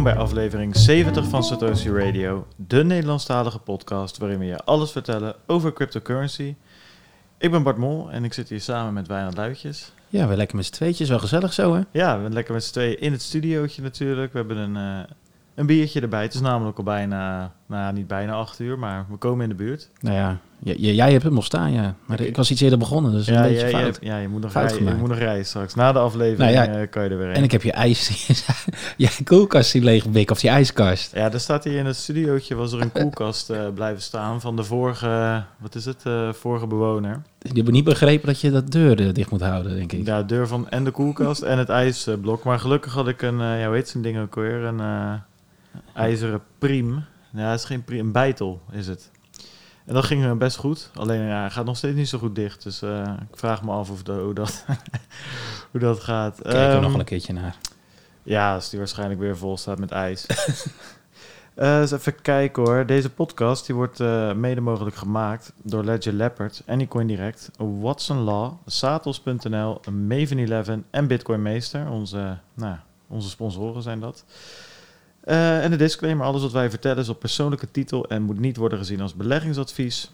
Welkom bij aflevering 70 van Satoshi Radio, de Nederlandstalige podcast waarin we je alles vertellen over cryptocurrency. Ik ben Bart Mol en ik zit hier samen met Wijnand Luitjes. Ja, we lekker met z'n tweetjes, wel gezellig zo hè? Ja, we zijn lekker met z'n tweeën in het studiootje natuurlijk. We hebben een, eh, een biertje erbij. Het is namelijk al bijna, nou niet bijna acht uur, maar we komen in de buurt. Nou ja, j- jij hebt hem nog staan ja. Maar Ik- was iets eerder begonnen, dus ja, een beetje ja, fout. ja, ja, je moet nog Fout rijden, je moet nog rijden straks. Na de aflevering Nou ja, eh, kan je er weer En heen. ik heb je ijs, je koelkast die leeg of die ijskast. Ja, er staat hier in het studiootje was er een koelkast eh, blijven staan van de vorige, wat is het, eh, vorige bewoner. Die hebben niet begrepen dat je dat deur dicht moet houden, denk ik. Ja, de deur van en de koelkast en het ijsblok. Maar gelukkig had ik een, ja, hoe heet zo'n ding ook weer? Een ijzeren priem. Ja, het is geen priem, een bijtel is het. En dat ging eh, best goed. Alleen ja, hij gaat nog steeds niet zo goed dicht. Dus eh, ik vraag me af of de, hoe, dat, hoe dat gaat. Kijk er Ehm, nog wel een keertje naar. ja, als die waarschijnlijk weer vol staat met ijs. Eh, eens even kijken hoor. Deze podcast die wordt mede mogelijk gemaakt door Ledger Leopard, Anycoin Direct, Watson Law, Satos.nl, Maven 11 en Bitcoin Meester. Onze, nou, onze sponsoren zijn dat. Eh, en de disclaimer, alles wat wij vertellen is op persoonlijke titel en moet niet worden gezien als beleggingsadvies.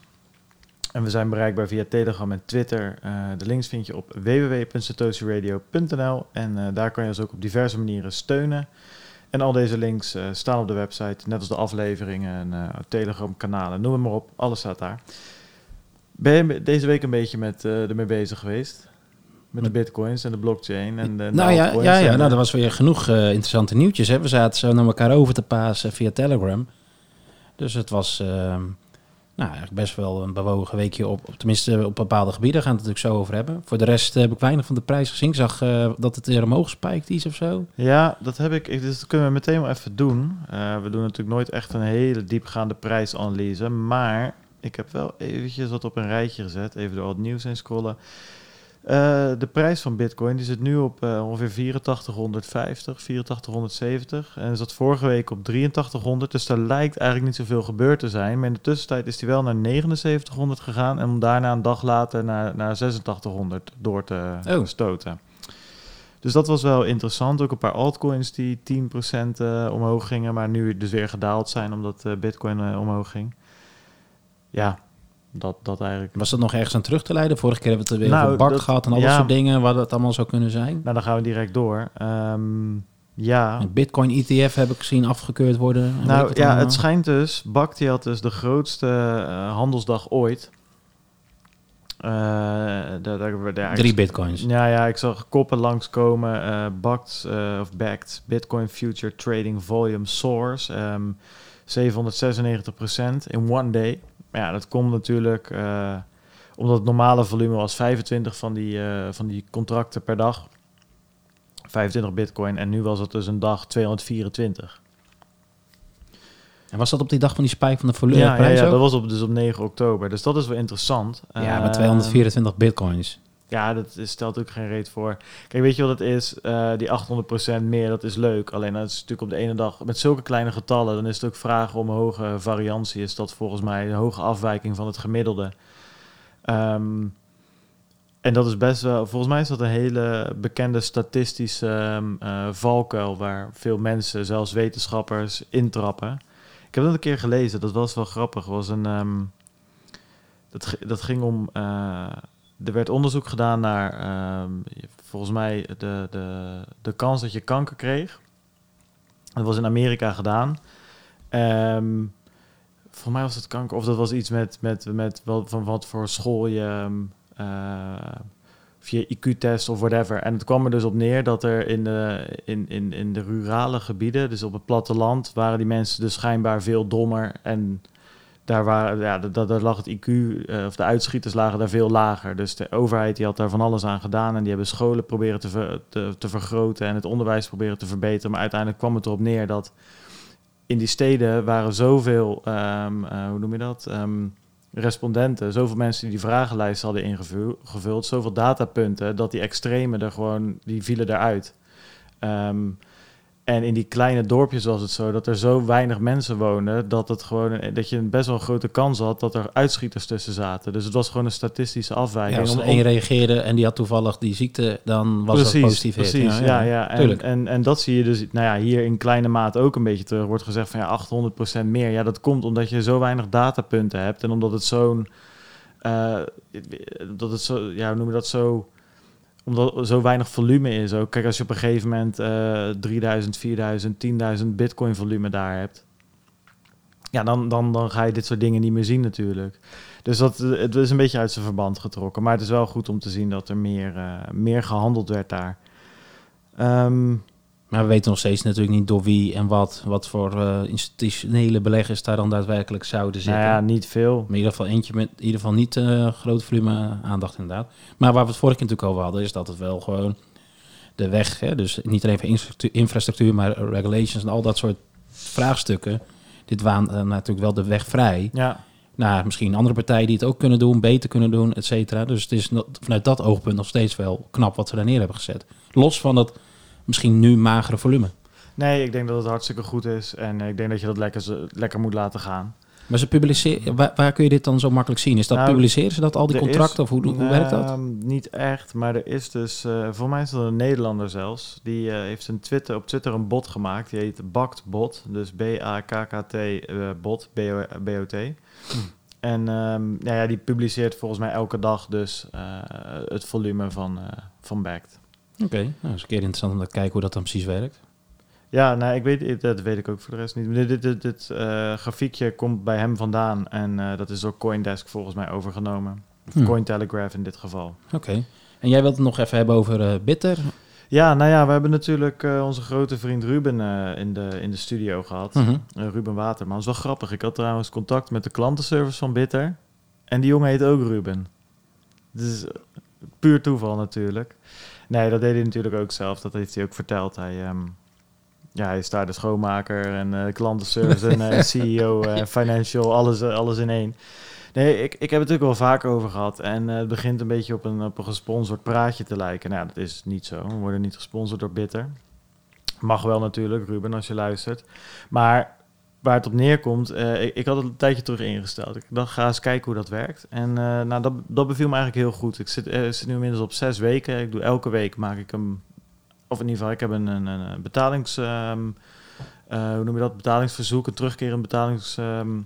En we zijn bereikbaar via Telegram en Twitter. Eh, de links vind je op www.satoshiradio.nl en eh, daar kan je ons ook op diverse manieren steunen. En al deze links staan op de website, net als de afleveringen en Telegram-kanalen, noem maar op. Alles staat daar. Ben je deze week een beetje met, ermee bezig geweest? Met de bitcoins en de blockchain en de, nou ja, ja, ja nou, er was weer genoeg eh, interessante nieuwtjes. Hè? We zaten zo naar elkaar over te pasen via Telegram. Dus het was ehm, nou, eigenlijk best wel een bewogen weekje op, op. Tenminste, op bepaalde gebieden gaan we het natuurlijk zo over hebben. Voor de rest eh, heb ik weinig van de prijs gezien. Ik zag eh, dat het weer omhoog spijkt iets of zo. Ja, dat heb ik. ik- Dus dat kunnen we meteen wel even doen. Eh, we doen natuurlijk nooit echt een hele diepgaande prijsanalyse. Maar ik heb wel eventjes wat op een rijtje gezet. Even door al het nieuws heen scrollen. Eh, de prijs van Bitcoin die zit nu op eh, ongeveer 8450, 8470. En zat vorige week op 8300. Dus daar lijkt eigenlijk niet zoveel gebeurd te zijn. Maar in de tussentijd is die wel naar 7900 gegaan. En om daarna een dag later naar, naar 8600 door te Oh. stoten. Dus dat was wel interessant. Ook een paar altcoins die 10% eh, omhoog gingen, maar nu dus weer gedaald zijn omdat Bitcoin omhoog ging. Ja, dat, dat eigenlijk. Was dat nog ergens aan terug te leiden? Vorige keer hebben we het er weer Nou, over dat- gehad en al ja. dat soort dingen, waar dat allemaal zou kunnen zijn. Nou, dan gaan we direct door. Ehm, ja. Een Bitcoin ETF heb ik gezien afgekeurd worden. Nou wat ja, allemaal. het schijnt dus. Bakti had dus de grootste eh, handelsdag ooit. Eh, daar, daar, daar, Drie bitcoins. Ja, ja, ik zag koppen langskomen. eh Backed, of backed Bitcoin Future Trading Volume Source. ehm 796% in one day. Maar ja, dat komt natuurlijk eh, omdat het normale volume was 25 van die, eh, van die contracten per dag. 25 bitcoin en nu was het dus een dag 224. En was dat op die dag van die spijk van de volume Ja, ja, ja, dat was op, dus op 9 oktober. Dus dat is wel interessant. Ja, Eh, met 224 bitcoins. Ja, dat stelt ook geen reet voor. Kijk, weet je wat het is? Eh, die 800% meer, dat is leuk. Alleen dat is natuurlijk op de ene dag met zulke kleine getallen. Dan is het ook vragen om hoge variantie. Is dat volgens mij een hoge afwijking van het gemiddelde. Ehm, en dat is best wel, volgens mij is dat een hele bekende statistische ehm, eh, valkuil waar veel mensen, zelfs wetenschappers, intrappen. Ik heb dat een keer gelezen, dat was wel grappig. Was een, ehm, dat, dat ging om. eh, er werd onderzoek gedaan naar ehm, volgens mij de, de, de kans dat je kanker kreeg. Dat was in Amerika gedaan. Ehm volgens mij was het kanker, of dat was iets met, met, met wel, van wat voor school je. ehm, eh, IQ-test of whatever. En het kwam er dus op neer dat er in de, in, in, in de rurale gebieden, dus op het platteland, waren die mensen dus schijnbaar veel dommer. En daar, waren, ja, daar, daar lag het IQ, eh, of de uitschieters lagen daar veel lager. Dus de overheid die had daar van alles aan gedaan. En die hebben scholen proberen te, te, te vergroten en het onderwijs proberen te verbeteren. Maar uiteindelijk kwam het erop neer dat in die steden waren zoveel, eh, hoe noem je dat? Ehm, respondenten, zoveel mensen die die vragenlijst hadden ingevuld, zoveel datapunten, dat die extremen er gewoon, die vielen eruit. Ehm, En in die kleine dorpjes was het zo dat er zo weinig mensen woonden dat het gewoon dat je een best wel een grote kans had dat er uitschieters tussen zaten. Dus het was gewoon een statistische Ja, afwijking. als er één reageerde en die had toevallig die ziekte, dan was precies, dat positief. Precies, ja, ja. En, tuurlijk. en, en dat zie je dus nou ja, hier in kleine mate ook een beetje terug. Wordt gezegd van ja, 800% meer. Ja, dat komt omdat je zo weinig datapunten hebt en omdat het zo'n, eh, dat het zo, ja, hoe noem je dat zo, omdat er zo weinig volume is ook. Kijk, als je op een gegeven moment eh 3000, 4000, 10.000 bitcoin volume daar hebt. Ja, dan, dan, dan ga je dit soort dingen niet meer zien natuurlijk. Dus dat, het is een beetje uit zijn verband getrokken. Maar het is wel goed om te zien dat er meer, eh, meer gehandeld werd daar. Ehm, Maar we weten nog steeds natuurlijk niet door wie en wat, wat voor eh, institutionele beleggers daar dan daadwerkelijk zouden nou zitten. ja, niet veel. Maar in ieder geval eentje met in ieder geval niet eh groot volume aandacht inderdaad. Maar waar we het vorige keer natuurlijk over hadden, is dat het wel gewoon de weg, hè, dus niet alleen voor infrastructuur, maar regulations en al dat soort vraagstukken. Dit waan eh, natuurlijk wel de weg vrij Ja, naar misschien andere partijen die het ook kunnen doen, beter kunnen doen, et cetera. Dus het is vanuit dat oogpunt nog steeds wel knap wat ze daar neer hebben gezet. Los van dat misschien nu magere volume. nee, ik denk dat het hartstikke goed is. En ik denk dat je dat lekker, lekker moet laten gaan. Maar ze publiceren, waar, waar kun je dit dan zo makkelijk zien? Is dat Nou, publiceren ze dat al die contracten is- of hoe, hoe werkt dat? Niet echt, maar er is dus, eh voor mij is dat een Nederlander zelfs, die eh, heeft een Twitter, op Twitter een bot gemaakt, die heet BaktBot, dus B-A-K-K-T eh, bot, B-O- B-O-T. Hm. En ehm, nou ja, die publiceert volgens mij elke dag dus het volume van, van Backed. Oké, nou, dat is een keer interessant om te kijken hoe dat dan precies werkt. Ja, nou, ik weet, dat weet ik ook voor de rest niet. Dit, dit, dit, dit, eh, grafiekje komt bij hem vandaan en eh, dat is door Coindesk volgens mij overgenomen. Of Hm. Cointelegraph in dit geval. Oké. En jij wilt het nog even hebben over eh, Bitter. Ja, nou ja, we hebben natuurlijk onze grote vriend Ruben in, de, in de studio gehad. Mhm. Ruben Waterman. Dat is wel grappig. Ik had trouwens contact met de klantenservice van Bitter. En die jongen heet ook Ruben. Dus puur toeval natuurlijk. Nee, dat deed hij natuurlijk ook zelf. Dat heeft hij ook verteld. Hij, ehm, ja, hij is daar de schoonmaker en eh, klantenservice en eh, CEO, eh, financial, alles, alles in één. Nee, ik, ik heb het natuurlijk wel vaker over gehad. En het begint een beetje op een, op een gesponsord praatje te lijken. Nou, dat is niet zo. We worden niet gesponsord door Bitter. Mag wel natuurlijk, Ruben, als je luistert. Maar waar het op neerkomt, eh, ik, had het een tijdje terug ingesteld. Ik dacht, ga eens kijken hoe dat werkt. En eh, nou, dat, dat beviel me eigenlijk heel goed. Ik zit, zit nu inmiddels op zes weken. Ik doe elke week, maak ik hem... Of in ieder geval, ik heb een, een, betalings... ehm, eh, hoe noem je dat? Betalingsverzoek, een terugkerend betalings... ehm,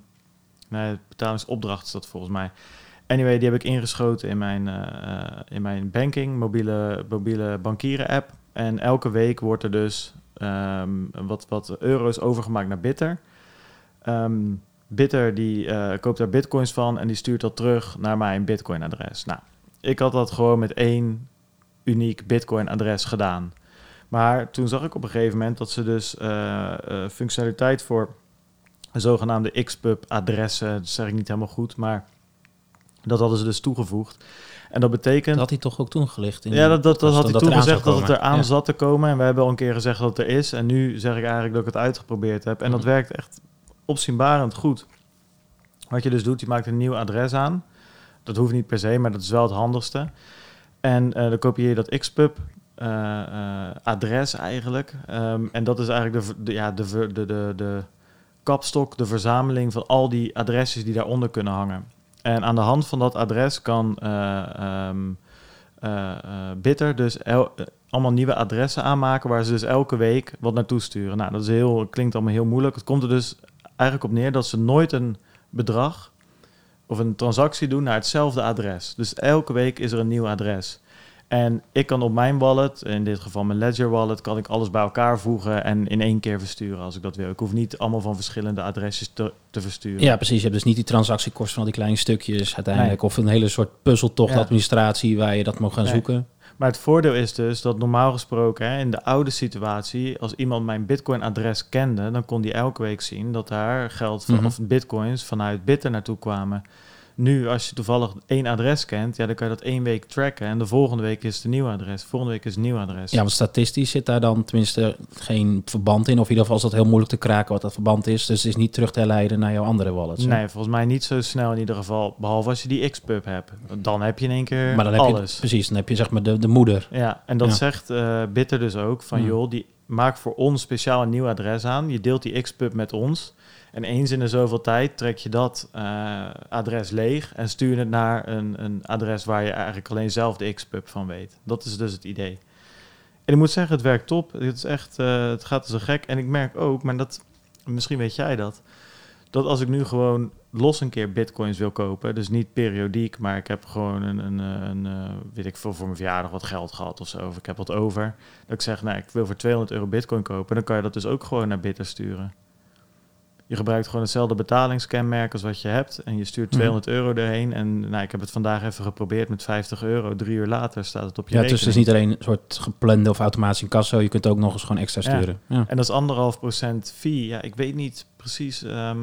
nee, betalingsopdracht is dat volgens mij. Anyway, die heb ik ingeschoten in mijn, in mijn banking, mobiele, mobiele bankieren app. En elke week wordt er dus ehm, wat, wat euro's overgemaakt naar Bitter. Ehm, Bitter die eh, koopt daar bitcoins van en die stuurt dat terug naar mijn bitcoin adres. Nou, ik had dat gewoon met één uniek bitcoin adres gedaan. Maar toen zag ik op een gegeven moment dat ze dus eh, eh, functionaliteit voor zogenaamde XPub adressen, dat zeg ik niet helemaal goed, maar dat hadden ze dus toegevoegd. En dat betekent Dat had hij toch ook toen gelicht? In ja, dat, dat, dat had hij toen gezegd dat het eraan Ja. zat te komen. En we hebben al een keer gezegd dat het er is. En nu zeg ik eigenlijk dat ik het uitgeprobeerd heb. En dat Mhm. werkt echt opzienbarend goed. Wat je dus doet, je maakt een nieuw adres aan. Dat hoeft niet per se, maar dat is wel het handigste. En eh, dan kopieer je dat XPub eh, eh, adres eigenlijk. Ehm, en dat is eigenlijk de, ja, de, de, de, de kapstok, de verzameling van al die adresjes die daaronder kunnen hangen. En aan de hand van dat adres kan eh, ehm, eh, eh, Bitter dus allemaal nieuwe adressen aanmaken waar ze dus elke week wat naartoe sturen. Nou, dat is heel, klinkt allemaal heel moeilijk. Het komt er dus eigenlijk op neer dat ze nooit een bedrag of een transactie doen naar hetzelfde adres. Dus elke week is er een nieuw adres. En ik kan op mijn wallet, in dit geval mijn Ledger wallet, kan ik alles bij elkaar voegen en in één keer versturen als ik dat wil. Ik hoef niet allemaal van verschillende adresjes te, te versturen. Ja, precies. Je hebt dus niet die transactiekosten van al die kleine stukjes uiteindelijk. Of een hele soort puzzeltocht Ja. administratie waar je dat moet gaan Nee. zoeken. Maar het voordeel is dus dat normaal gesproken hè, in de oude situatie, als iemand mijn Bitcoin-adres kende, dan kon die elke week zien dat daar geld van, Mhm. of bitcoins vanuit Bitter naartoe kwamen. Nu, als je toevallig één adres kent, ja, dan kan je dat één week tracken en de volgende week is het een nieuw adres. Volgende week is het een nieuw adres. Ja, want statistisch zit daar dan tenminste geen verband in. Of in ieder geval is dat heel moeilijk te kraken wat dat verband is. Dus het is niet terug te herleiden naar jouw andere wallets. hè? Nee, volgens mij niet zo snel in ieder geval. Behalve als je die Xpub hebt. Dan heb je in één keer Maar dan heb alles. je precies, dan heb je zeg maar de, de moeder. Ja, en dat Ja. zegt eh Bitter dus ook van joh, die maak voor ons speciaal een nieuw adres aan. Je deelt die xpub met ons. En eens in de zoveel tijd trek je dat eh, adres leeg en stuur het naar een, een adres waar je eigenlijk alleen zelf de xpub van weet. Dat is dus het idee. En ik moet zeggen, het werkt top. Het, is echt, eh, het gaat zo gek. En ik merk ook, maar dat, misschien weet jij dat, dat als ik nu gewoon los een keer bitcoins wil kopen, dus niet periodiek, maar ik heb gewoon een, een, eh, een, een weet ik voor mijn verjaardag wat geld gehad of zo, of ik heb wat over, dat ik zeg, nou, ik wil voor 200 euro bitcoin kopen, dan kan je dat dus ook gewoon naar Bitter sturen. Je gebruikt gewoon hetzelfde betalingskenmerk als wat je hebt. En je stuurt 200 Mhm. euro erheen. En nou, ik heb het vandaag even geprobeerd met 50 euro. Drie uur later staat het op je Ja, rekening. dus het is niet alleen een soort geplande of automatische incasso. Je kunt ook nog eens gewoon extra Ja. sturen. Ja. En dat is anderhalf procent fee. Ja, ik weet niet precies ehm,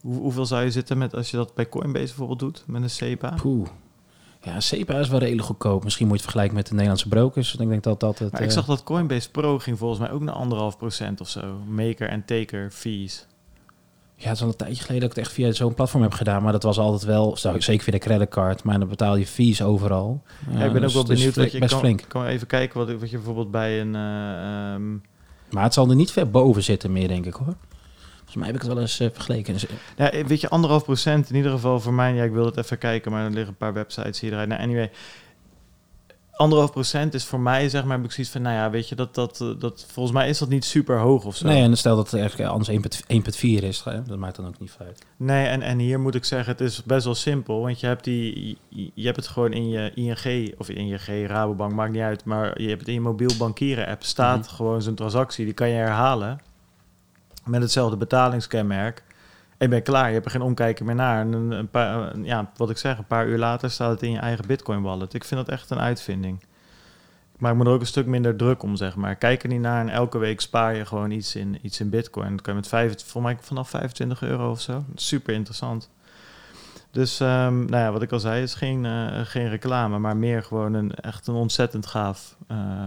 hoe, hoeveel zou je zitten met als je dat bij Coinbase bijvoorbeeld doet met een SEPA. Poeh. Ja, SEPA is wel redelijk goedkoop. Misschien moet je het vergelijken met de Nederlandse brokers. Ik denk dat dat het... Maar ik eh, zag dat Coinbase Pro ging volgens mij ook naar anderhalf procent of zo. Maker en taker fees. Ja, het is al een tijdje geleden dat ik het echt via zo'n platform heb gedaan. Maar dat was altijd wel, zou ik zeker via de creditcard. Maar dan betaal je fees overal. Ja, ik ben ook dus wel benieuwd. wat je best kan, flink. kan even kijken wat, wat je bijvoorbeeld bij een... ehm, Maar het zal er niet ver boven zitten meer, denk ik hoor. Volgens mij heb ik het wel eens eh, vergeleken. Dus, eh, Ja, weet je, anderhalf procent in ieder geval voor mij. Ja, ik wil het even kijken, maar er liggen een paar websites hieruit. Nou, anyway, anderhalf procent is voor mij, zeg maar, heb ik zoiets van, nou ja, weet je, dat, dat, eh, dat, volgens mij is dat niet super hoog of zo. nee, en stel dat het eigenlijk anders 1.4 is. hè, Dat maakt dan ook niet uit. Nee, en, en hier moet ik zeggen, het is best wel simpel. Want je hebt, die, je, je hebt het gewoon in je ING, of ING, Rabobank, maakt niet uit. Maar je hebt het in je mobiel bankieren app, staat Mhm. gewoon zo'n transactie. Die kan je herhalen met hetzelfde betalingskenmerk. En je klaar, je hebt er geen omkijken meer naar. En een, paar, ja, wat ik zeg, een paar uur later staat het in je eigen Bitcoin wallet. Ik vind dat echt een uitvinding. Ik maak me er ook een stuk minder druk om, zeg maar. Kijk er niet naar en elke week spaar je gewoon iets in, iets in Bitcoin. Dat kan je met vijf, voor mij vanaf 25 euro of zo. Super interessant. Dus, ehm, nou ja, wat ik al zei, is geen, eh, geen reclame, maar meer gewoon een echt een ontzettend gaaf,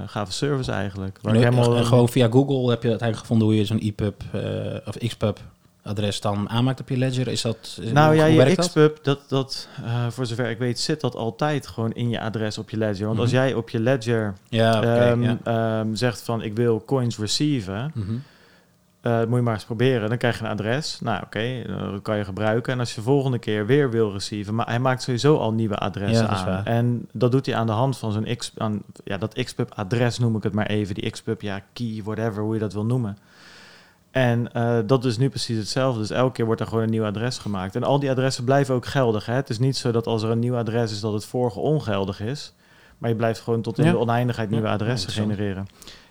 gave service eigenlijk. Waar ik En, helemaal, en gewoon via Google heb je uiteindelijk gevonden hoe je zo'n EPUB eh, of XPUB adres dan aanmaakt op je ledger. Is dat is- Nou ja, je? Xpub, dat, dat, voor zover ik weet, zit dat altijd gewoon in je adres op je ledger. Want als Mhm. jij op je ledger Ja, ehm, ja. ehm, zegt van ik wil coins receiven, Mhm. Eh, moet je maar eens proberen. Dan krijg je een adres. Nou oké, eh, dat kan je gebruiken. En als je de volgende keer weer wil receiven, maar hij maakt sowieso al nieuwe adressen Ja, aan. En dat doet hij aan de hand van zo'n X, aan, ja, dat Xpub adres noem ik het maar even. Die Xpub, ja, key, whatever, hoe je dat wil noemen. En eh, dat is nu precies hetzelfde. Dus elke keer wordt er gewoon een nieuw adres gemaakt. En al die adressen blijven ook geldig. Hè? Het is niet zo dat als er een nieuw adres is, dat het vorige ongeldig is. Maar je blijft gewoon tot in Ja. de oneindigheid nieuwe adressen genereren.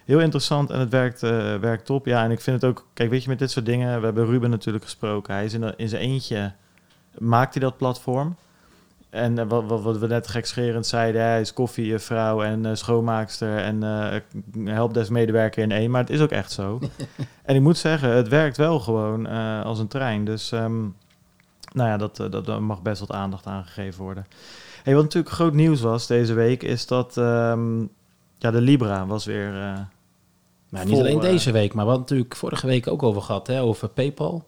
Heel interessant en het werkt, eh, werkt top. Ja, en ik vind het ook... Kijk, weet je, met dit soort dingen... We hebben Ruben natuurlijk gesproken. Hij is in, de- in zijn eentje... Maakt hij dat platform? En eh, wat, wat, wat we net gekscherend zeiden... Hij is koffievrouw en eh, schoonmaakster... en helpdesk-medewerker in één. Maar het is ook echt zo. en ik moet zeggen, het werkt wel gewoon als een trein. Dus... ehm, nou ja, dat, dat, mag best wat aandacht aan gegeven worden. Hey, wat natuurlijk groot nieuws was deze week... is dat... ehm, ja, de Libra was weer... eh, Nou, niet vol, alleen eh, deze week, maar we hadden natuurlijk vorige week ook over gehad, hè, over PayPal.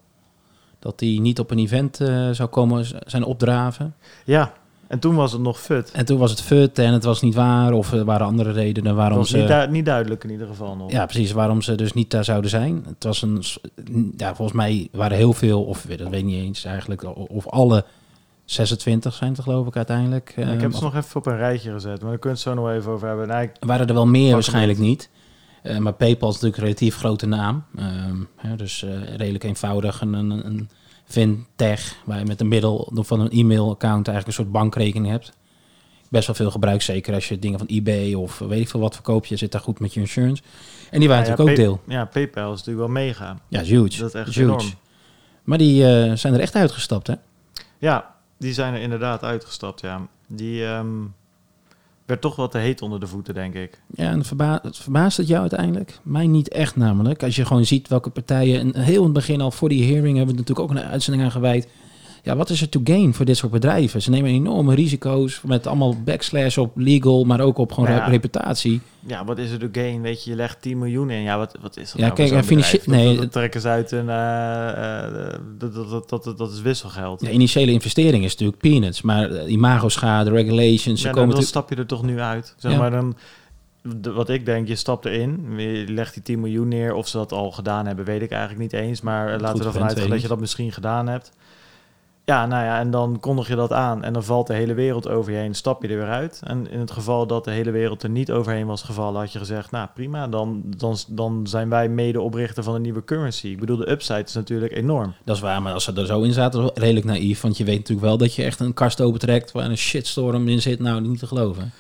Dat die niet op een event eh, zou komen zijn opdraven. Ja, en toen was het nog fut. En toen was het fut en het was niet waar, of er waren andere redenen waarom was ze... niet, du- niet duidelijk in ieder geval nog. Ja, precies, waarom ze dus niet daar zouden zijn. Het was een... Ja, volgens mij waren heel veel, of dat weet ik niet eens eigenlijk, of alle 26 zijn het geloof ik uiteindelijk. Ja, ik ehm, heb ze nog even op een rijtje gezet, maar daar kunnen we het zo nog even over hebben. Nou, ik- waren er wel meer waarschijnlijk niet. Eh, maar PayPal is natuurlijk een relatief grote naam. Ehm, dus eh, redelijk eenvoudig. Een, een, een fintech waar je met de middel van een e-mail-account eigenlijk een soort bankrekening hebt. Best wel veel gebruik, zeker als je dingen van eBay of weet ik veel wat verkoop. Je zit daar goed met je insurance. En die waren ja, natuurlijk ook deel. Ja, PayPal is natuurlijk wel mega. Ja, is huge. Dat is echt huge. enorm. Maar die eh, zijn er echt uitgestapt, hè? Ja, die zijn er inderdaad uitgestapt, ja. Die ehm, werd toch wat te heet onder de voeten, denk ik. Ja, en verba het verbaast het jou uiteindelijk? Mij niet echt namelijk. Als je gewoon ziet welke partijen... En heel in het begin al voor die hearing hebben we natuurlijk ook een uitzending aan gewijd. Ja, wat is er to gain voor dit soort bedrijven? Ze nemen enorme risico's met allemaal backslash op legal, maar ook op gewoon Nou ja. re- reputatie. Ja, wat is er de gain? Weet je, je legt 10 miljoen in. Ja, wat, wat is dat Ja, nou kijk, en financieel- nee, dat, trekken ze uit een... eh, eh, dat, dat, dat, dat, is wisselgeld. De initiële investering is natuurlijk peanuts, maar eh, imago-schade, regulations, ze Ja, komen dan, stap je er toch nu uit. Zeg Ja. maar dan... de- wat ik denk, je stapt erin, je legt die 10 miljoen neer. Of ze dat al gedaan hebben, weet ik eigenlijk niet eens. Maar laten we ervan uitgaan dat je dat misschien gedaan hebt. Ja, nou ja, en dan kondig je dat aan en dan valt de hele wereld over je heen, stap je er weer uit. En in het geval dat de hele wereld er niet overheen was gevallen, had je gezegd, nou prima, dan, dan, dan zijn wij medeoprichter van een nieuwe currency. Ik bedoel, de upside is natuurlijk enorm. Dat is waar, maar als ze er zo in zaten, was redelijk naïef. Want je weet natuurlijk wel dat je echt een kast opentrekt waar een shitstorm in zit. Nou, niet te geloven.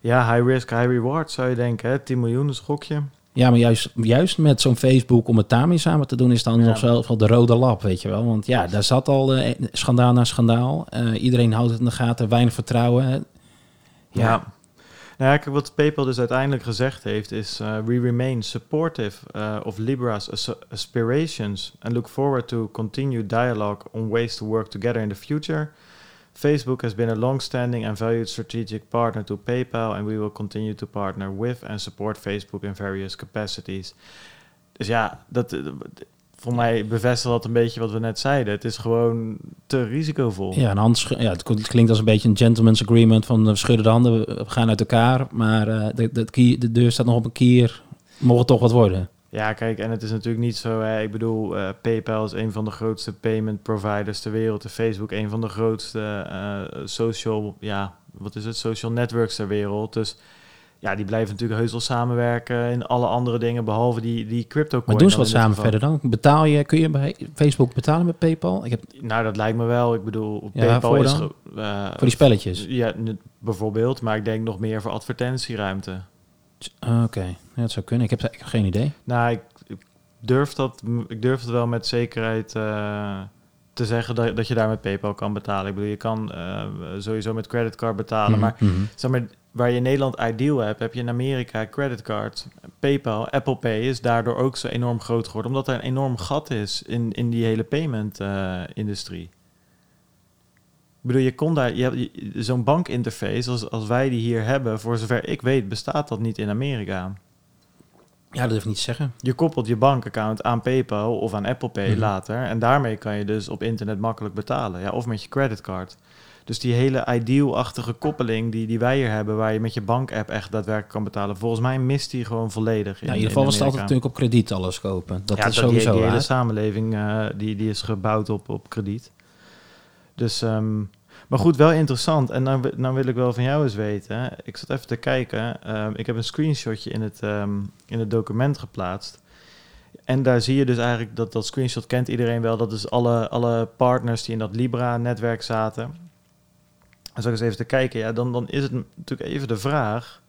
Ja, high risk, high reward zou je denken, hè? 10 miljoen is een gokje. Ja, maar juist, juist met zo'n Facebook om het daarmee samen te doen, is dan Ja. nog zelfs wel de rode lap, weet je wel. Want ja, daar zat al eh, schandaal na schandaal. Eh, iedereen houdt het in de gaten, weinig vertrouwen. Ja. Nou ja, kijk, wat PayPal dus uiteindelijk gezegd heeft is... uh, we remain supportive of Libra's as- aspirations... and look forward to continued dialogue on ways to work together in the future. Facebook has been a long-standing and valued strategic partner to PayPal... and we will continue to partner with and support Facebook in various capacities. Dus ja, dat, eh, voor mij bevestigt dat een beetje wat we net zeiden. Het is gewoon te risicovol. Ja, een hand sch- ja, het klinkt als een beetje een gentleman's agreement van we schudden de handen, we gaan uit elkaar. Maar eh, de, de, de deur staat nog op een kier, mogen het toch wat worden. Ja, kijk, en het is natuurlijk niet zo. Hè, ik bedoel, eh, PayPal is een van de grootste payment providers ter wereld. En Facebook een van de grootste eh, social, ja, wat is het, social networks ter wereld. Dus ja, die blijven natuurlijk heus wel samenwerken in alle andere dingen, behalve die, die crypto Maar doen ze wat samen verder dan? Betaal je, kun je bij Facebook betalen met PayPal? Ik heb Nou, dat lijkt me wel. Ik bedoel, Ja, PayPal voor is... ge- eh, voor die spelletjes. Ja, bijvoorbeeld. Maar ik denk nog meer voor advertentieruimte. Oké, ja, dat zou kunnen. Ik heb, ik heb geen idee. Nou, ik, ik durf dat, ik durf het wel met zekerheid eh, te zeggen dat, dat je daar met PayPal kan betalen. Ik bedoel, je kan eh, sowieso met creditcard betalen, Mhm, maar mhm. zeg maar waar je in Nederland Ideal hebt, heb je in Amerika creditcard, PayPal, Apple Pay is daardoor ook zo enorm groot geworden, omdat er een enorm gat is in, in die hele payment eh, industrie. Ik bedoel, je kon daar, zo'n bankinterface als, als wij die hier hebben, voor zover ik weet, bestaat dat niet in Amerika. Ja, dat ik niet te zeggen. Je koppelt je bankaccount aan PayPal of aan Apple Pay Mhm. later. En daarmee kan je dus op internet makkelijk betalen. Ja, of met je creditcard. Dus die hele ideal-achtige koppeling die, die wij hier hebben, waar je met je bankapp echt daadwerkelijk kan betalen, volgens mij mist die gewoon volledig. Ja, in ieder geval was het altijd natuurlijk op krediet alles kopen. Dat ja, is dat- sowieso die, die hele samenleving eh, die, die is gebouwd op, op krediet. Dus, ehm, maar goed, wel interessant. En nou, wi- nou wil ik wel van jou eens weten. Ik zat even te kijken. Ehm, ik heb een screenshotje in het, ehm, in het document geplaatst. En daar zie je dus eigenlijk dat dat screenshot kent iedereen wel. Dat is alle, alle partners die in dat Libra-netwerk zaten. En zo eens even te kijken. Ja, dan, dan is het natuurlijk even de vraag.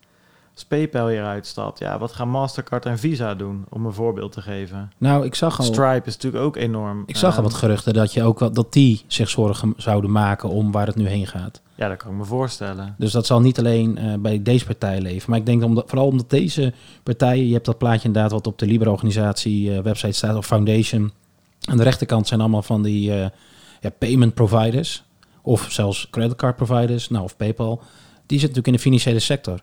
Als PayPal hieruit stapt, ja, wat gaan Mastercard en Visa doen? Om een voorbeeld te geven. Nou, ik zag al, Stripe is natuurlijk ook enorm. ik zag al Ehm, wat geruchten dat, je ook, wel- dat die zich zorgen zouden maken om waar het nu heen gaat. Ja, dat kan ik me voorstellen. Dus dat zal niet alleen eh, bij deze partij leven. Maar ik denk omdat, vooral omdat deze partijen... Je hebt dat plaatje inderdaad wat op de Libra-organisatie eh, website staat, of Foundation. Aan de rechterkant zijn allemaal van die eh, ja, payment providers. Of zelfs creditcard providers, nou of PayPal. Die zitten natuurlijk in de financiële sector.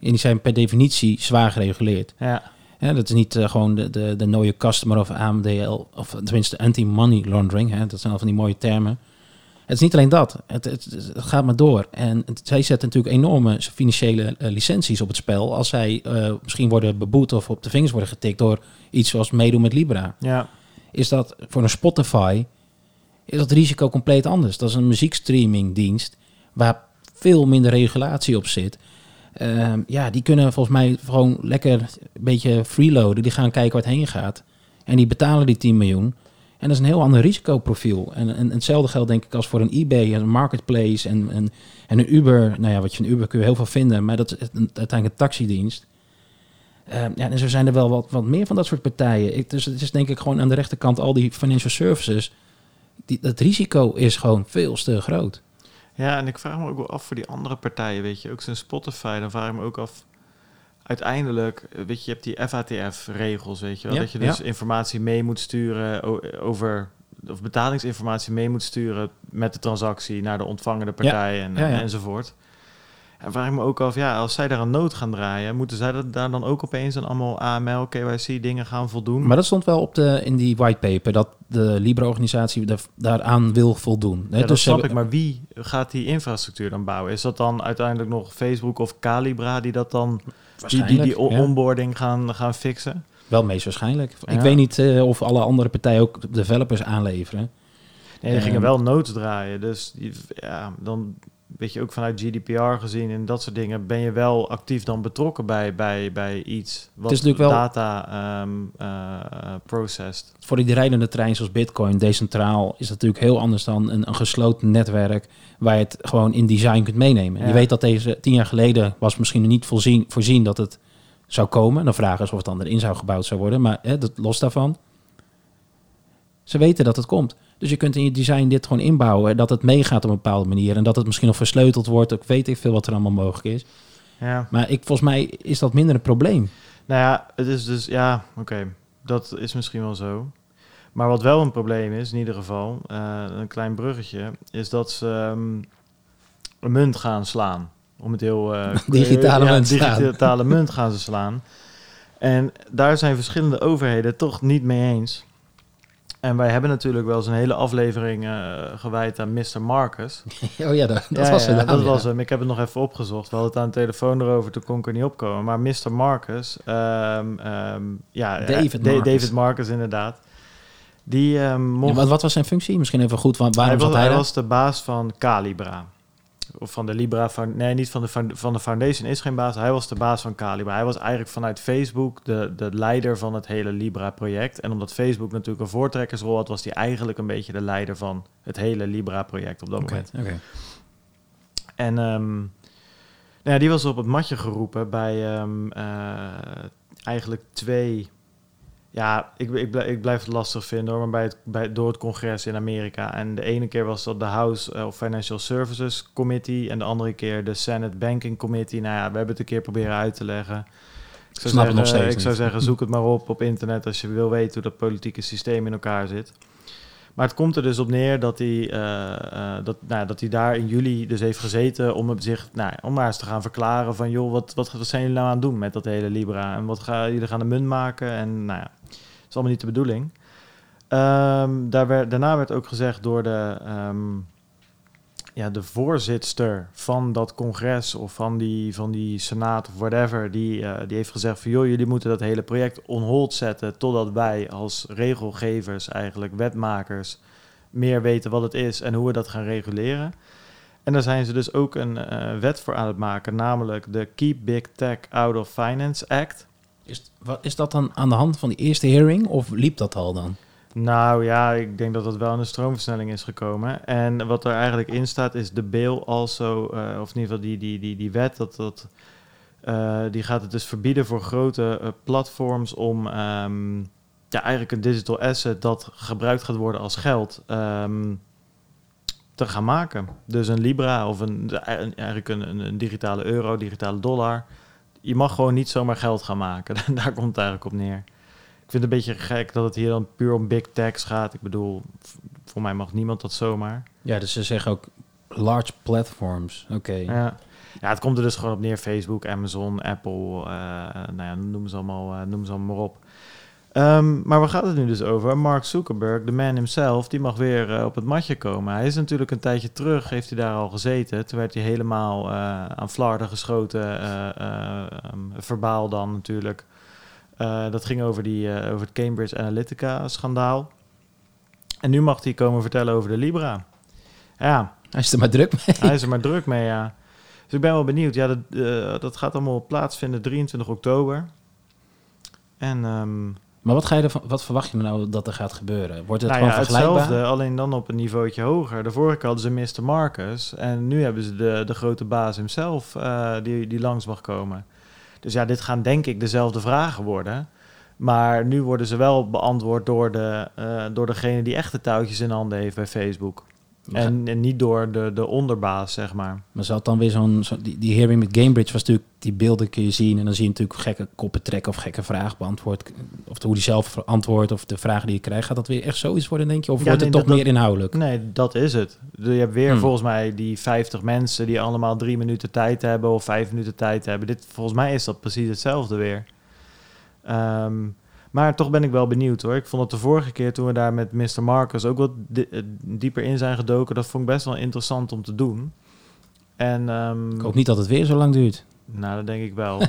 En die zijn per definitie zwaar gereguleerd. Ja, Ja, dat is niet eh, gewoon de, de, de customer of AMDL, of tenminste anti-money laundering. Hè. Dat zijn al van die mooie termen. Het is niet alleen dat. Het, het, het gaat maar door. En het- zij zetten natuurlijk enorme financiële eh, licenties op het spel. Als zij eh, misschien worden beboet of op de vingers worden getikt door iets zoals meedoen met Libra. ja. Is dat voor een Spotify, is dat risico compleet anders. Dat is een muziekstreamingdienst waar veel minder regulatie op zit. Ehm, ja, die kunnen volgens mij gewoon lekker een beetje freeloaden. Die gaan kijken waar het heen gaat. En die betalen die 10 miljoen. En dat is een heel ander risicoprofiel. En, en, hetzelfde geldt denk ik als voor een eBay, een marketplace en, en, en een Uber. Nou ja, wat je van Uber kun je heel veel vinden, maar dat is uiteindelijk een taxidienst. Ehm, ja, en zo zijn er wel wat, wat meer van dat soort partijen. Dus het is denk ik gewoon aan de rechterkant al die financial services. Die, dat risico is gewoon veel te groot. Ja, en ik vraag me ook wel af voor die andere partijen, weet je. Ook zo'n Spotify, dan vraag ik me ook af... Uiteindelijk, eh, weet je, je hebt die FATF-regels, weet je wel. Ja, dat je dus ja. informatie mee moet sturen o- over... Of betalingsinformatie mee moet sturen met de transactie naar de ontvangende partij en, enzovoort. En vraag ik me ook af, ja, als zij daar een nood gaan draaien, moeten zij dat daar dan ook opeens aan allemaal AML, KYC dingen gaan voldoen? Maar dat stond wel op de, in die whitepaper dat de Libra-organisatie daar- daaraan wil voldoen. Hè, Ja, dat dus snap ze- ik. Maar wie gaat die infrastructuur dan bouwen? Is dat dan uiteindelijk nog Facebook of Calibra die dat dan die, die, die ja. onboarding gaan, gaan fixen. Wel meest waarschijnlijk. Ik weet niet eh, of alle andere partijen ook developers aanleveren. Nee, die gingen Ehm. wel notes draaien. Dus ja, dan weet je ook vanuit GDPR gezien en dat soort dingen, ben je wel actief dan betrokken bij, bij, bij iets wat is natuurlijk wel- data eh, processed. Voor die rijdende trein zoals Bitcoin, decentraal, is dat natuurlijk heel anders dan een, een gesloten netwerk waar je het gewoon in design kunt meenemen. Ja. Je weet dat deze tien jaar geleden was misschien niet voorzien, voorzien dat het zou komen. Dan vragen is of het dan erin zou gebouwd zou worden, maar hè, dat, los daarvan. Ze weten dat het komt. Dus je kunt in je design dit gewoon inbouwen, dat het meegaat op een bepaalde manier en dat het misschien nog versleuteld wordt. Ik weet ik veel wat er allemaal mogelijk is. Ja. Maar ik, volgens mij is dat minder een probleem. Nou ja, het is dus, ja, oké, dat is misschien wel zo. Maar wat wel een probleem is, in ieder geval, eh, een klein bruggetje, is dat ze ehm, een munt gaan slaan. Om het heel... eh, Digitale ja, munt digitale munt gaan ze slaan. En daar zijn verschillende overheden toch niet mee eens. En wij hebben natuurlijk wel eens een hele aflevering eh, gewijd aan Mr. Marcus. Oh ja, dat, dat Ja, was ja, het. dat was hem. Ik heb het nog even opgezocht. We hadden het aan de telefoon erover, toen kon ik er niet opkomen. Maar Mr. Marcus, ehm, ehm, ja, David eh, Marcus. David Marcus inderdaad. Die ehm, mocht... wat, wat was zijn functie? Misschien even goed, wa- waarom hij, was, zat hij hij was de baas van Calibra. Of van de Libra. Found- nee, niet van de, van de Foundation is geen baas. Hij was de baas van Calibra. Hij was eigenlijk vanuit Facebook de, de leider van het hele Libra-project. En omdat Facebook natuurlijk een voortrekkersrol had, was hij eigenlijk een beetje de leider van het hele Libra-project op dat moment. En ehm, nou ja, die was op het matje geroepen bij ehm, eh, eigenlijk twee. Ja, ik, ik, blijf, ik blijf het lastig vinden hoor, maar bij het, bij, door het congres in Amerika. En de ene keer was dat de House eh, of Financial Services Committee en de andere keer de Senate Banking Committee. Nou ja, we hebben het een keer proberen uit te leggen. Ik zou, Snap het nog zeggen, steeds ik zou zeggen, zoek het maar op op internet als je wil weten hoe dat politieke systeem in elkaar zit. Maar het komt er dus op neer dat hij, eh, eh, dat, nou, dat hij daar in juli dus heeft gezeten om hem zich, nou, om maar eens te gaan verklaren van, joh, wat, wat, wat zijn jullie nou aan het doen met dat hele Libra? En wat gaan jullie gaan de munt maken? En nou ja, is allemaal niet de bedoeling. Ehm, daar daarna werd ook gezegd door de, ehm, ja, de voorzitster van dat congres of van die, van die senaat of whatever, die, eh, die heeft gezegd van joh, jullie moeten dat hele project on hold zetten totdat wij als regelgevers, eigenlijk wetmakers, meer weten wat het is en hoe we dat gaan reguleren. En daar zijn ze dus ook een eh, wet voor aan het maken, namelijk de Keep Big Tech Out of Finance Act. Is, wat, is dat dan aan de hand van die eerste hearing of liep dat al dan? Nou ja, ik denk dat dat wel een stroomversnelling is gekomen. En wat er eigenlijk in staat is de bill also, eh, of in ieder geval die, die, die, die wet, dat, dat, eh, die gaat het dus verbieden voor grote eh, platforms om ehm, ja, eigenlijk een digital asset dat gebruikt gaat worden als geld ehm, te gaan maken. Dus een Libra of een, eigenlijk een, een digitale euro, digitale dollar. Je mag gewoon niet zomaar geld gaan maken. Daar komt het eigenlijk op neer. Ik vind het een beetje gek dat het hier dan puur om big techs gaat. Ik bedoel, voor mij mag niemand dat zomaar. Ja, dus ze zeggen ook large platforms. Oké. Ja. ja, het komt er dus gewoon op neer. Facebook, Amazon, Apple, eh nou ja, noem ze allemaal, eh, noem ze allemaal maar op. Ehm, maar waar gaat het nu dus over? Mark Zuckerberg, de man himself, die mag weer eh, op het matje komen. Hij is natuurlijk een tijdje terug, heeft hij daar al gezeten. Toen werd hij helemaal eh, aan Florida geschoten, eh, eh, ehm, verbaal dan natuurlijk. Dat ging over, die, over het Cambridge Analytica-schandaal. En nu mag hij komen vertellen over de Libra. Ja, Hij is er maar druk mee. hij is er maar druk mee, ja. Dus ik ben wel benieuwd. Ja, dat, dat gaat allemaal plaatsvinden 23 oktober. En ehm, Maar wat, ga je ervan, wat verwacht je nou dat er gaat gebeuren? Wordt het nou gewoon ja, vergelijkbaar? hetzelfde, alleen dan op een niveautje hoger. De vorige keer hadden ze Mr. Marcus. En nu hebben ze de, de grote baas hemzelf eh, die, die langs mag komen. Dus ja, dit gaan denk ik dezelfde vragen worden. Maar nu worden ze wel beantwoord door, de, eh, door degene die echte touwtjes in handen heeft bij Facebook. En, en niet door de, de onderbaas, zeg maar. Maar had dan weer zo'n... Zo, die, die hearing met Cambridge was natuurlijk... Die beelden kun je zien en dan zie je natuurlijk gekke koppen trekken... of gekke vragen beantwoord. Of hoe die zelf antwoordt of de vragen die je krijgt. Gaat dat weer echt zoiets worden, denk je? Of Ja, wordt nee, het toch dat- meer inhoudelijk? Nee, dat is het. Je hebt weer Hmm. volgens mij die 50 mensen die allemaal drie minuten tijd hebben of vijf minuten tijd hebben. Dit, volgens mij is dat precies hetzelfde weer. Ehm, maar toch ben ik wel benieuwd hoor. Ik vond het de vorige keer toen we daar met Mr. Marcus ook wat eh, dieper in zijn gedoken. Dat vond ik best wel interessant om te doen. En ehm, Ik hoop niet dat het weer zo lang duurt. nou, dat denk ik wel.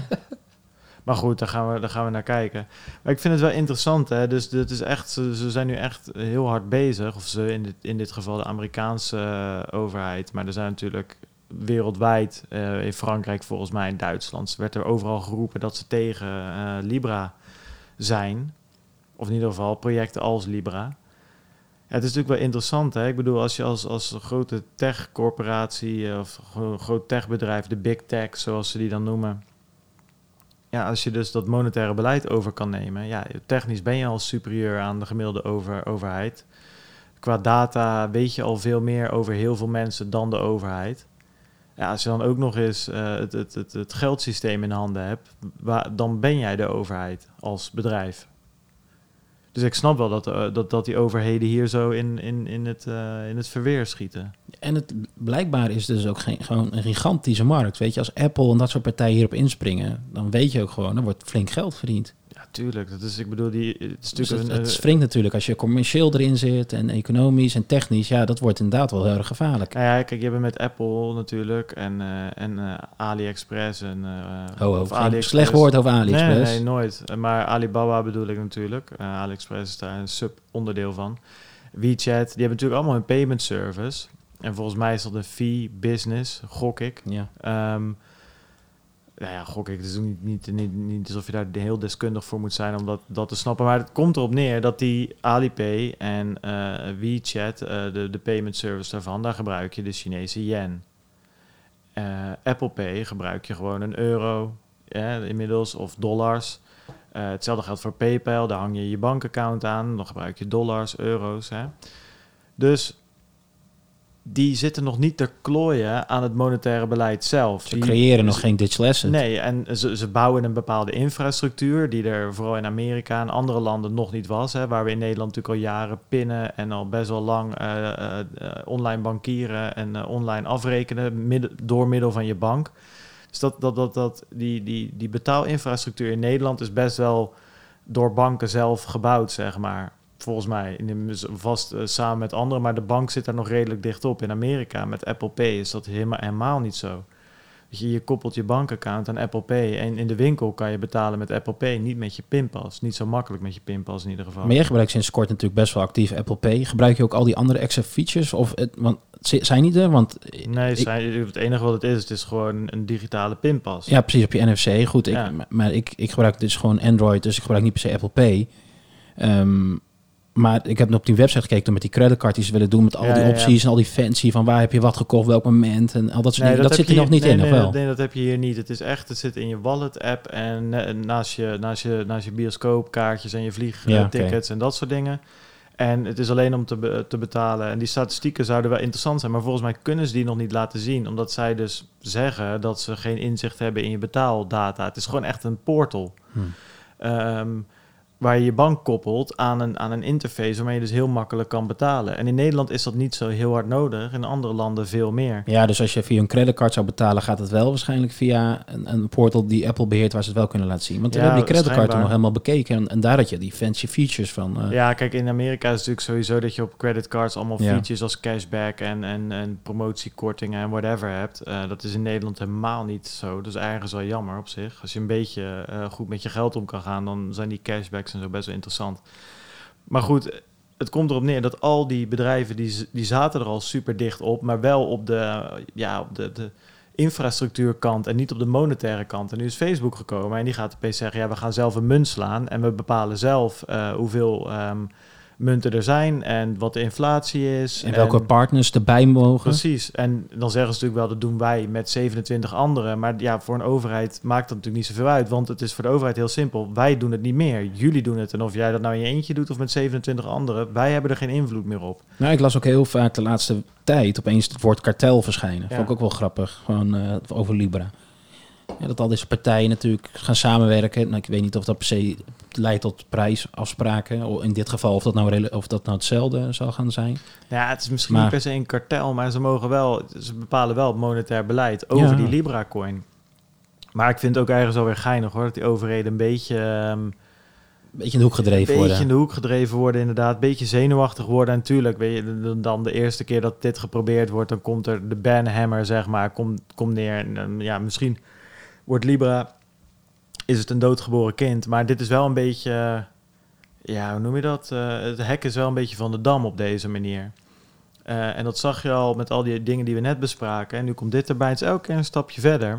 Maar goed, daar gaan, we, daar gaan we naar kijken. Maar ik vind het wel interessant, hè. Dus dit is echt, ze, ze zijn nu echt heel hard bezig. Of ze in dit, in dit geval de Amerikaanse eh, overheid. Maar er zijn natuurlijk wereldwijd, eh, in Frankrijk volgens mij, in Duitsland... werd er overal geroepen dat ze tegen Libra zijn. Of in ieder geval projecten als Libra. Het is natuurlijk wel interessant. Hè? Ik bedoel, als je als, als grote tech-corporatie eh, of groot techbedrijf, de big tech zoals ze die dan noemen. Ja, als je dus dat monetaire beleid over kan nemen, ja, technisch ben je al superieur aan de gemiddelde over, overheid. Qua data weet je al veel meer over heel veel mensen dan de overheid. Ja, als je dan ook nog eens uh, het, het, het, het geldsysteem in handen hebt, waar, dan ben jij de overheid als bedrijf. Dus ik snap wel dat, uh, dat, dat die overheden hier zo in, in, in, het, uh, in het verweer schieten. En het blijkbaar is dus ook geen, gewoon een gigantische markt. Weet je, als Apple en dat soort partijen hierop inspringen, dan weet je ook gewoon, er wordt flink geld verdiend. Tuurlijk. Dat is, ik bedoel, die, het is Dus het, een, het springt natuurlijk als je commercieel erin zit en economisch en technisch. Ja, dat wordt inderdaad wel heel erg gevaarlijk. Nou ja, kijk, je hebt met Apple natuurlijk en, uh, en uh, AliExpress en uh, ho, geen slecht woord over AliExpress. Nee, nee, nooit. Maar Alibaba bedoel ik natuurlijk. AliExpress is daar een sub-onderdeel van. WeChat, die hebben natuurlijk allemaal een payment service. En volgens mij is dat een fee business, gok ik. Ja. Um, nou ja, gok ik. Het is niet, niet, niet, alsof je daar heel deskundig voor moet zijn om dat, dat te snappen. Maar het komt erop neer dat die Alipay en uh, WeChat, uh, de, payment service daarvan, daar gebruik je de Chinese yen. Uh, Apple Pay gebruik je gewoon een euro inmiddels of dollars. hetzelfde geldt voor PayPal, daar hang je je bankaccount aan, dan gebruik je dollars, euro's. Hè. Dus die zitten nog niet te klooien aan het monetaire beleid zelf. Ze die, creëren nog geen digital asset. Nee, en ze, ze bouwen een bepaalde infrastructuur die er vooral in Amerika en andere landen nog niet was. Hè, waar we in Nederland natuurlijk al jaren pinnen en al best wel lang uh, uh, online bankieren en uh, online afrekenen midden, door middel van je bank. Dus dat, dat, dat, dat, die, die, die betaalinfrastructuur in Nederland is best wel door banken zelf gebouwd, zeg maar volgens mij vast uh, samen met anderen, maar de bank zit daar nog redelijk dicht op. In Amerika met Apple Pay is dat helemaal, helemaal niet zo. Je, je koppelt je bankaccount aan Apple Pay en in de winkel kan je betalen met Apple Pay, niet met je pinpas. Niet zo makkelijk met je pinpas in ieder geval. Maar jij gebruikt sinds kort natuurlijk best wel actief Apple Pay. Gebruik je ook al die andere extra features? Of het, want zijn niet er? Want nee, zijn, het enige wat het is, het is gewoon een digitale pinpas. Ja, precies op je NFC. Goed, ik, ja. maar ik, ik gebruik dus gewoon Android, dus ik gebruik niet per se Apple Pay. Um, maar ik heb op die website gekeken met die creditcard die ze willen doen met al ja, die opties ja, en al die fancy van waar heb je wat gekocht, welk moment en al dat soort nee, dingen. Dat, dat zit er nog niet nee, in, nee, of wel? Nee, dat heb je hier niet. Het is echt, het zit in je wallet app en naast je, naast je, naast je bioscoopkaartjes en je vliegtickets okay. en dat soort dingen. En het is alleen om te, be te betalen. En die statistieken zouden wel interessant zijn, maar volgens mij kunnen ze die nog niet laten zien, omdat zij dus zeggen dat ze geen inzicht hebben in je betaaldata. Het is gewoon echt een portal. Hmm. Um, waar je je bank koppelt aan een, aan een interface waarmee je dus heel makkelijk kan betalen. En in Nederland is dat niet zo heel hard nodig, in andere landen veel meer. Ja, dus als je via een creditcard zou betalen, gaat het wel waarschijnlijk via een, een portal die Apple beheert waar ze het wel kunnen laten zien. Want ja, we hebben die creditcard nog helemaal bekeken en, en, daar had je die fancy features van. Uh... Ja, kijk, in Amerika is het natuurlijk sowieso dat je op creditcards allemaal ja. features als cashback en, en, en promotiekortingen en whatever hebt. Uh, dat is in Nederland helemaal niet zo. Dus ergens wel jammer op zich. Als je een beetje uh, goed met je geld om kan gaan, dan zijn die cashbacks en zo best wel interessant. Maar goed, het komt erop neer dat al die bedrijven die, die zaten er al super dicht op, maar wel op de, ja, op de, de infrastructuurkant en niet op de monetaire kant. En nu is Facebook gekomen en die gaat opeens zeggen, ja, we gaan zelf een munt slaan en we bepalen zelf uh, hoeveel um, munten er zijn en wat de inflatie is. En welke partners erbij mogen. Precies. En dan zeggen ze natuurlijk wel, dat doen wij met 27 anderen. Maar ja, voor een overheid maakt dat natuurlijk niet zoveel uit. Want het is voor de overheid heel simpel. Wij doen het niet meer. Jullie doen het. En of jij dat nou in je eentje doet of met 27 anderen, wij hebben er geen invloed meer op. Nou, ik las ook heel vaak de laatste tijd opeens het woord kartel verschijnen. Ja. Vond ik ook wel grappig. Gewoon uh, over Libra. Ja, dat al deze partijen natuurlijk gaan samenwerken. Nou, ik weet niet of dat per se leidt tot prijsafspraken. In dit geval of dat nou, of dat nou hetzelfde zal gaan zijn. Ja, het is misschien maar, niet per se een kartel, maar ze mogen wel, ze bepalen wel het monetair beleid over ja. die Libra-coin. Maar ik vind het ook ergens alweer geinig hoor, dat die overheden een beetje... Um, beetje in de hoek gedreven worden. Een beetje in de hoek gedreven worden, inderdaad. Een beetje zenuwachtig worden. En natuurlijk, weet je, dan de eerste keer dat dit geprobeerd wordt, dan komt er de banhammer, zeg maar, komt kom neer. En, ja, misschien wordt Libra is het een doodgeboren kind. Maar dit is wel een beetje, ja, hoe noem je dat? Eh, het hek is wel een beetje van de dam op deze manier. Eh, en dat zag je al met al die dingen die we net bespraken. En nu komt dit erbij. Het is elke keer een stapje verder.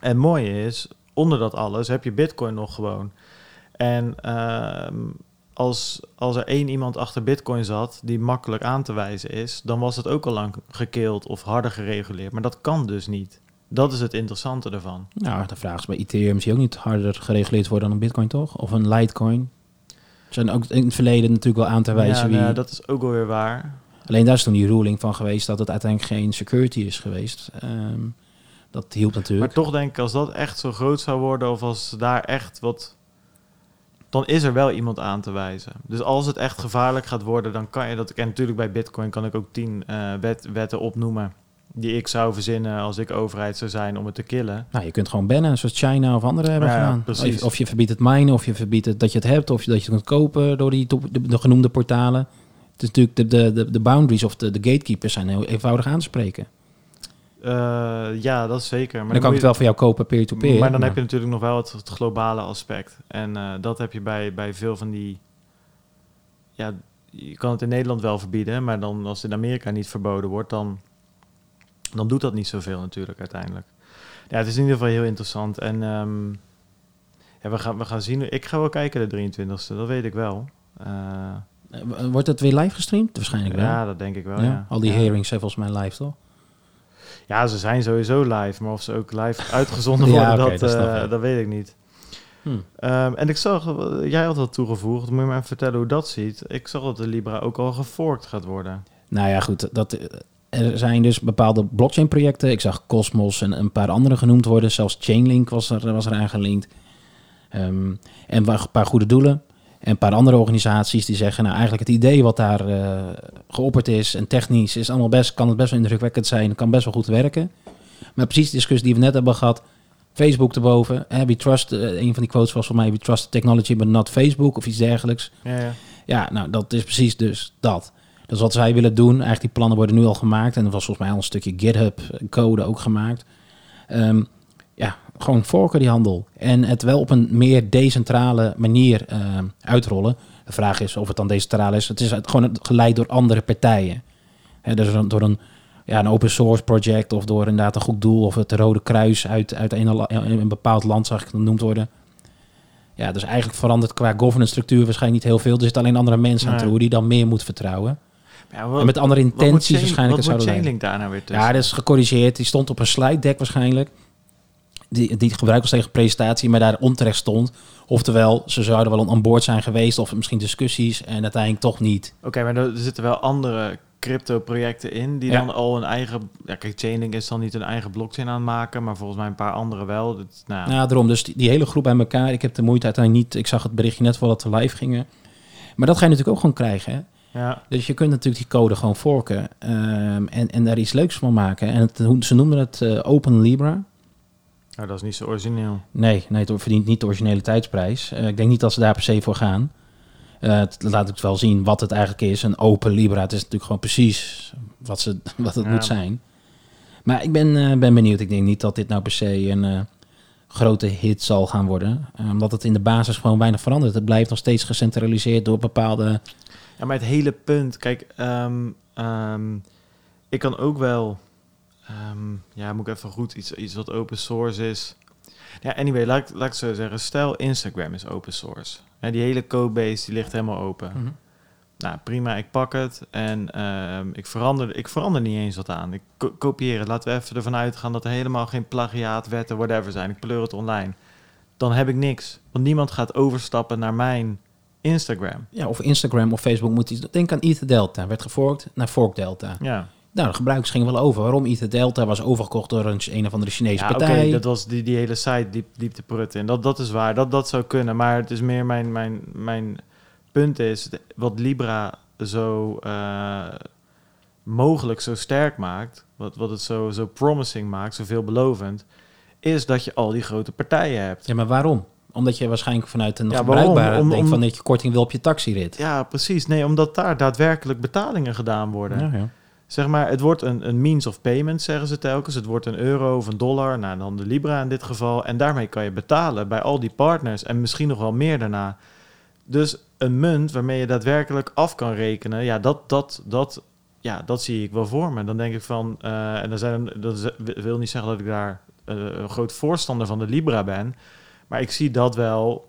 En het mooie is, onder dat alles heb je Bitcoin nog gewoon. En ehm, als, als er één iemand achter Bitcoin zat die makkelijk aan te wijzen is, dan was het ook al lang gekeeld of harder gereguleerd. Maar dat kan dus niet. Dat is het interessante ervan. Nou, de vraag is bij Ethereum is die ook niet harder gereguleerd worden dan een Bitcoin, toch? Of een Litecoin. Er zijn ook in het verleden natuurlijk wel aan te wijzen ja, wie... nou, dat is ook wel weer waar. Alleen daar is toen die ruling van geweest dat het uiteindelijk geen security is geweest. Ehm, dat hielp natuurlijk. Maar toch denk ik, als dat echt zo groot zou worden, of als daar echt wat. Dan is er wel iemand aan te wijzen. Dus als het echt gevaarlijk gaat worden, dan kan je dat. En natuurlijk bij Bitcoin kan ik ook tien eh, wet, wetten opnoemen. Die ik zou verzinnen als ik overheid zou zijn om het te killen. Nou, je kunt gewoon bannen, zoals China of anderen hebben Ja, gedaan. precies. Of, je verbiedt het minen, of je verbiedt het dat je het hebt, of dat je het kunt kopen door die top- de, de genoemde portalen. Het is natuurlijk de, de, de, de boundaries of de, de gatekeepers zijn heel eenvoudig aan te spreken. Eh, ja, dat is zeker. Maar dan kan ik het wel voor jou kopen peer-to-peer. Maar dan heb je natuurlijk nog wel het, het globale aspect. En eh, dat heb je bij, bij veel van die. Ja, je kan het in Nederland wel verbieden, maar dan als het in Amerika niet verboden wordt, dan, dan doet dat niet zoveel natuurlijk uiteindelijk. Ja, het is in ieder geval heel interessant. En ehm, ja, we, gaan, we gaan zien. Ik ga wel kijken de 23e, dat weet ik wel. Eh, Eh, Wordt het weer live gestreamd? Waarschijnlijk wel. ja, dat denk ik wel. Ja? Ja. Al die ja. hearings zijn volgens mij live, toch? Ja, ze zijn sowieso live, maar of ze ook live uitgezonden worden, dat, dat eh, dat weet ik niet. Hm. Ehm, en ik zag, jij had wat toegevoegd, moet je me even vertellen hoe dat ziet. Ik zag dat de Libra ook al geforkt gaat worden. Nou ja, goed. Dat, er zijn dus bepaalde blockchain-projecten. Ik zag Cosmos en een paar andere genoemd worden. Zelfs Chainlink was er, was er aangelinkt. Ehm, en een paar goede doelen. En een paar andere organisaties die zeggen... nou, eigenlijk het idee wat daar eh, geopperd is... en technisch is allemaal best, kan het best wel indrukwekkend zijn. kan best wel goed werken. Maar precies de discussie die we net hebben gehad... Facebook erboven. Hè, we trust, eh, een van die quotes was voor mij... we trust technology, but not Facebook of iets dergelijks. Ja, ja. Ja, nou, dat is precies dus dat. Dat is wat zij willen doen. Eigenlijk die plannen worden nu al gemaakt. En er was volgens mij al een stukje GitHub-code ook gemaakt. Ehm, ja, gewoon forken die handel. En het wel op een meer decentrale manier ehm, uitrollen. De vraag is of het dan decentraal is. Het is gewoon geleid door andere partijen. Hè, dus door een, ja, een open source project of door inderdaad een goed doel... of het Rode Kruis uit, uit een, bepaald land, zag ik het genoemd worden... Ja, dus eigenlijk verandert qua governance structuur waarschijnlijk niet heel veel. Er zitten alleen andere mensen aan Nee. toe die dan meer moet vertrouwen. Maar ja, wat, en met andere intenties waarschijnlijk Wat moet. Chainlink daar nou weer tussen? Ja, dat is gecorrigeerd. Die stond op een slide deck waarschijnlijk. Die, die gebruikt was tegen presentatie, maar daar onterecht stond. Oftewel, ze zouden wel aan boord zijn geweest of misschien discussies en uiteindelijk toch niet. Oké, maar er zitten wel andere crypto-projecten in die Ja. dan al een eigen... Ja, kijk, Chainlink is dan niet een eigen blockchain aan het maken, maar volgens mij een paar andere wel. Dat, nou, Ja, daarom. Dus die, die hele groep bij elkaar. Ik heb de moeite uiteindelijk niet. Ik zag het berichtje net voordat we live gingen. Maar dat ga je natuurlijk ook gewoon krijgen. Hè? Ja. Dus je kunt natuurlijk die code gewoon forken ehm, en, en daar iets leuks van maken. En het, ze noemden het eh, Open Libra. Nou, dat is niet zo origineel. Nee, nee, het verdient niet de originele tijdsprijs. Eh, ik denk niet dat ze daar per se voor gaan. Het laat ook wel zien wat het eigenlijk is. Een open Libra. Het is natuurlijk gewoon precies wat, ze, wat het Ja. moet zijn. Maar ik ben, ben benieuwd. Ik denk niet dat dit nou per se een grote hit zal gaan worden. Omdat het in de basis gewoon weinig verandert. Het blijft nog steeds gecentraliseerd door bepaalde... Ja, maar het hele punt, kijk, ehm, ehm, ik kan ook wel, ehm, ja, moet ik even goed iets, iets wat open source is. Ja, anyway, laat, ik- laat ik zo zeggen, stel Instagram is open source. Hè, die hele codebase die ligt helemaal open. Nou, prima, ik pak het en ik, verander, ik verander niet eens wat aan. Ik ko- kopieer het. Laten we even ervan uitgaan dat er helemaal geen plagiaatwetten, whatever zijn. Ik pleur het online. Dan heb ik niks. Want niemand gaat overstappen naar mijn Instagram. Ja, of Instagram of Facebook moet iets... Denk aan Ether Delta. Werd geforkt naar Fork Delta. Ja. Nou, de gebruikers gingen wel over. Waarom Ether Delta was overgekocht door een, een of andere Chinese Ja, oké, partij. dat was die, die hele site diep, diep te prutten. En dat, dat is waar, dat, dat zou kunnen. Maar het is meer mijn, mijn, mijn punt is, wat Libra zo eh, mogelijk zo sterk maakt, wat, wat het zo, zo promising maakt, zo veelbelovend, is dat je al die grote partijen hebt. Ja, maar waarom? Omdat je waarschijnlijk vanuit een Ja, gebruikbare? Om- denkt van dat je korting wil op je taxirit. Ja, precies. Nee, omdat daar daadwerkelijk betalingen gedaan worden. Ja, ja. zeg maar, het wordt een, een means of payment, zeggen ze telkens. Het wordt een euro of een dollar, nou dan de Libra in dit geval. En daarmee kan je betalen bij al die partners en misschien nog wel meer daarna. Dus een munt waarmee je daadwerkelijk af kan rekenen, ja, dat, dat, dat, ja, dat zie ik wel voor me. Dan denk ik van, eh, en dan zijn, dat wil niet zeggen dat ik daar eh, een groot voorstander van de Libra ben, maar ik zie dat wel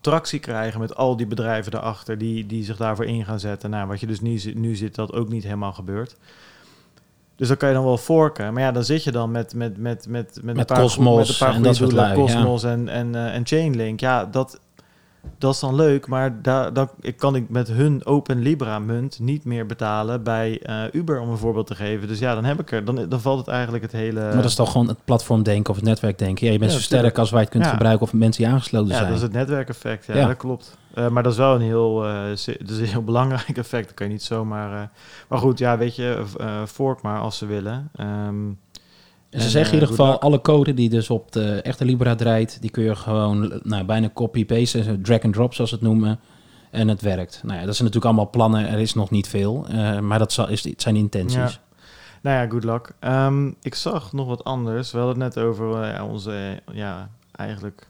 tractie krijgen met al die bedrijven daarachter die, die zich daarvoor in gaan zetten. Nou, wat je dus nu, nu ziet, dat ook niet helemaal gebeurt. Dus dan kan je dan wel forken. Maar ja, dan zit je dan met, met, met, met, met, Met een paar Cosmos met een paar en dat soort lui, ja. Cosmos en, en, eh, en Chainlink. Ja, dat, dat is dan leuk. Maar daar, dan ik kan ik met hun Open Libra munt niet meer betalen bij eh, Uber, om een voorbeeld te geven. Dus ja, dan heb ik er. Dan, dan valt het eigenlijk het hele... Maar dat is toch gewoon het platformdenken of het netwerkdenken. Ja, je bent Ja, zo sterk als wij het kunt Ja. gebruiken of mensen die aangesloten Ja, zijn. dat is het netwerkeffect. Ja, Ja. dat klopt. Eh, maar dat is wel een heel, se- dat is een heel belangrijk effect. Dat kan je niet zomaar... maar goed, ja, weet je, fork maar als ze willen. Ehm, En ze en, zeggen in eh, ieder geval, alle code die dus op de echte Libra draait, die kun je gewoon nou, bijna copy-paste, drag and drop zoals ze het noemen. En het werkt. Nou ja, dat zijn natuurlijk allemaal plannen. Er is nog niet veel. eh, maar dat zal, is, het zijn intenties. Ja. Nou ja, good luck. Ehm, ik zag nog wat anders. We hadden het net over eh, onze, eh, ja, eigenlijk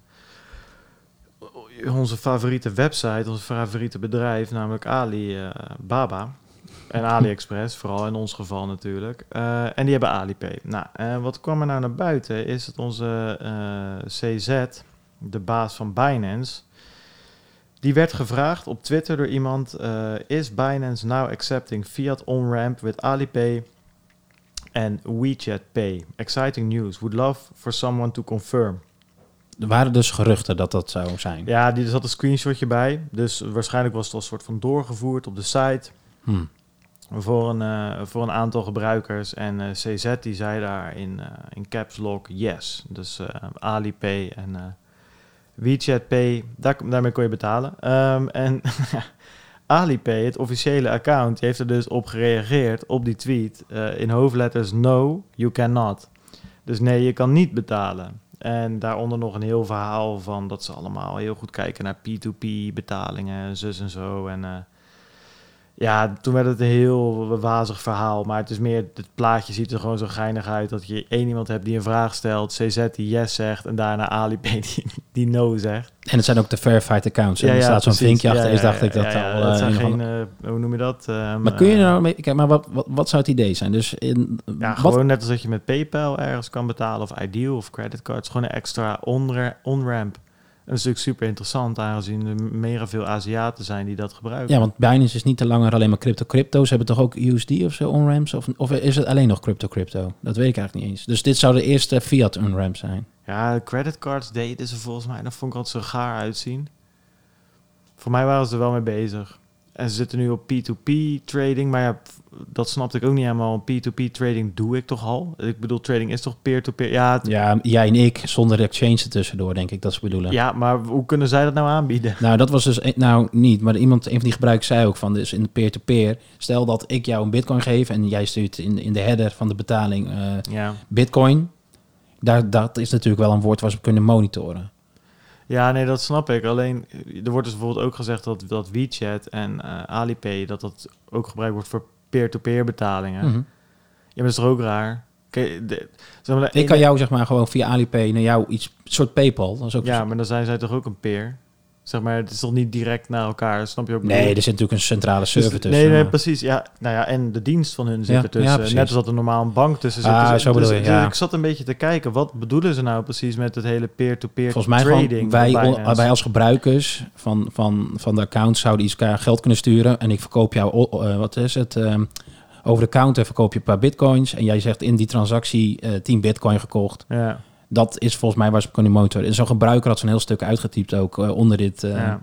onze favoriete website, onze favoriete bedrijf, namelijk Alibaba. En AliExpress, vooral in ons geval natuurlijk. Eh, en die hebben Alipay. Nou, eh, wat kwam er nou naar buiten is dat onze eh, CZ, de baas van Binance, die werd gevraagd op Twitter door iemand: Is Binance now accepting fiat on-ramp with Alipay and WeChat Pay? Exciting news. Would love for someone to confirm. Er waren dus geruchten dat dat zou zijn. Ja, die, er zat een screenshotje bij. Dus waarschijnlijk was het al een soort van doorgevoerd op de site Hm. Voor een, eh, voor een aantal gebruikers. En eh, CZ die zei daar in, eh, in caps lock yes. Dus Alipay en WeChat Pay, daar, daarmee kon je betalen. Ehm, en Alipay, het officiële account, heeft er dus op gereageerd op die tweet in hoofdletters no, you cannot. Dus nee, je kan niet betalen. En daaronder nog een heel verhaal van dat ze allemaal heel goed kijken naar P2P betalingen en zus en zo. En ja, toen werd het een heel wazig verhaal. Maar het is meer, het plaatje ziet er gewoon zo geinig uit. Dat je één iemand hebt die een vraag stelt, CZ die yes zegt en daarna Alipay die, die no zegt. En het zijn ook de verified accounts. En er staat zo'n vinkje Ja, achter. ja, is dacht ja, ik dat ja, ja, al... dat eh, zijn geen, eh, hoe noem je dat? Ehm, maar kun je eh, nou... mee- Kijk, maar wat, wat, wat zou het idee zijn? Dus in, Ja, wat, gewoon net als dat je met PayPal ergens kan betalen of Ideal of creditcards. Gewoon een extra on-ramp. En dat is natuurlijk super interessant aangezien er mega veel Aziaten zijn die dat gebruiken. Ja, want Binance is niet te langer alleen maar crypto-crypto. Ze hebben toch ook USD of zo on-ramps? Of, of is het alleen nog crypto-crypto? Dat weet ik eigenlijk niet eens. Dus dit zou de eerste fiat on-ramp zijn. Ja, creditcards deden ze volgens mij. Dat vond ik altijd zo gaar uitzien. Voor mij waren ze er wel mee bezig. En ze zitten nu op P2P trading. Maar ja, dat snapte ik ook niet helemaal. P2P trading doe ik toch al? Ik bedoel, trading is toch peer-to-peer? Ja, Ja, jij en ik zonder exchange ertussendoor, denk ik dat ze bedoelen. ja, maar hoe kunnen zij dat nou aanbieden? Nou, dat was dus... Nou, niet. Maar iemand, een van die gebruikers zei ook van... Dus in de peer-to-peer... Stel dat ik jou een bitcoin geef... En jij stuurt in, in de header van de betaling eh, Ja. bitcoin. Daar, dat is natuurlijk wel een woord waar ze kunnen monitoren. Ja, nee, dat snap ik. Alleen, eh, er wordt dus bijvoorbeeld ook gezegd dat, dat WeChat en eh, Alipay... dat dat ook gebruikt wordt voor peer-to-peer betalingen. Mhm. Ja, maar dat is toch ook raar? Kijk, de- zeg maar, de Ik kan jou zeg maar gewoon via Alipay naar jou iets... soort Paypal. Dat is ook Ja, maar dan zijn zij toch ook een peer? Zeg maar, het is toch niet direct naar elkaar? Snap je ook? Nee, er zit natuurlijk een centrale server Dus- tussen. Nee, nee, precies. Ja, nou ja, en de dienst van hun zit Ja, er tussen. ja. Net als dat er normaal een bank tussen zit. Ah, Dus- zo bedoel dus- je, dus ja. ik zat een beetje te kijken, wat bedoelen ze nou precies met het hele peer-to-peer Volgens mij trading? gewoon wij, van Binance? wij als gebruikers van, van, van de account zouden iets elkaar geld kunnen sturen. En ik verkoop jou, eh, wat is het, ehm, over de counter verkoop je een paar bitcoins. En jij zegt in die transactie eh 10 bitcoin gekocht. Ja, Dat is volgens mij waar monitoren. En zo'n gebruiker had zo'n heel stuk uitgetypt ook eh, onder dit. eh, ja.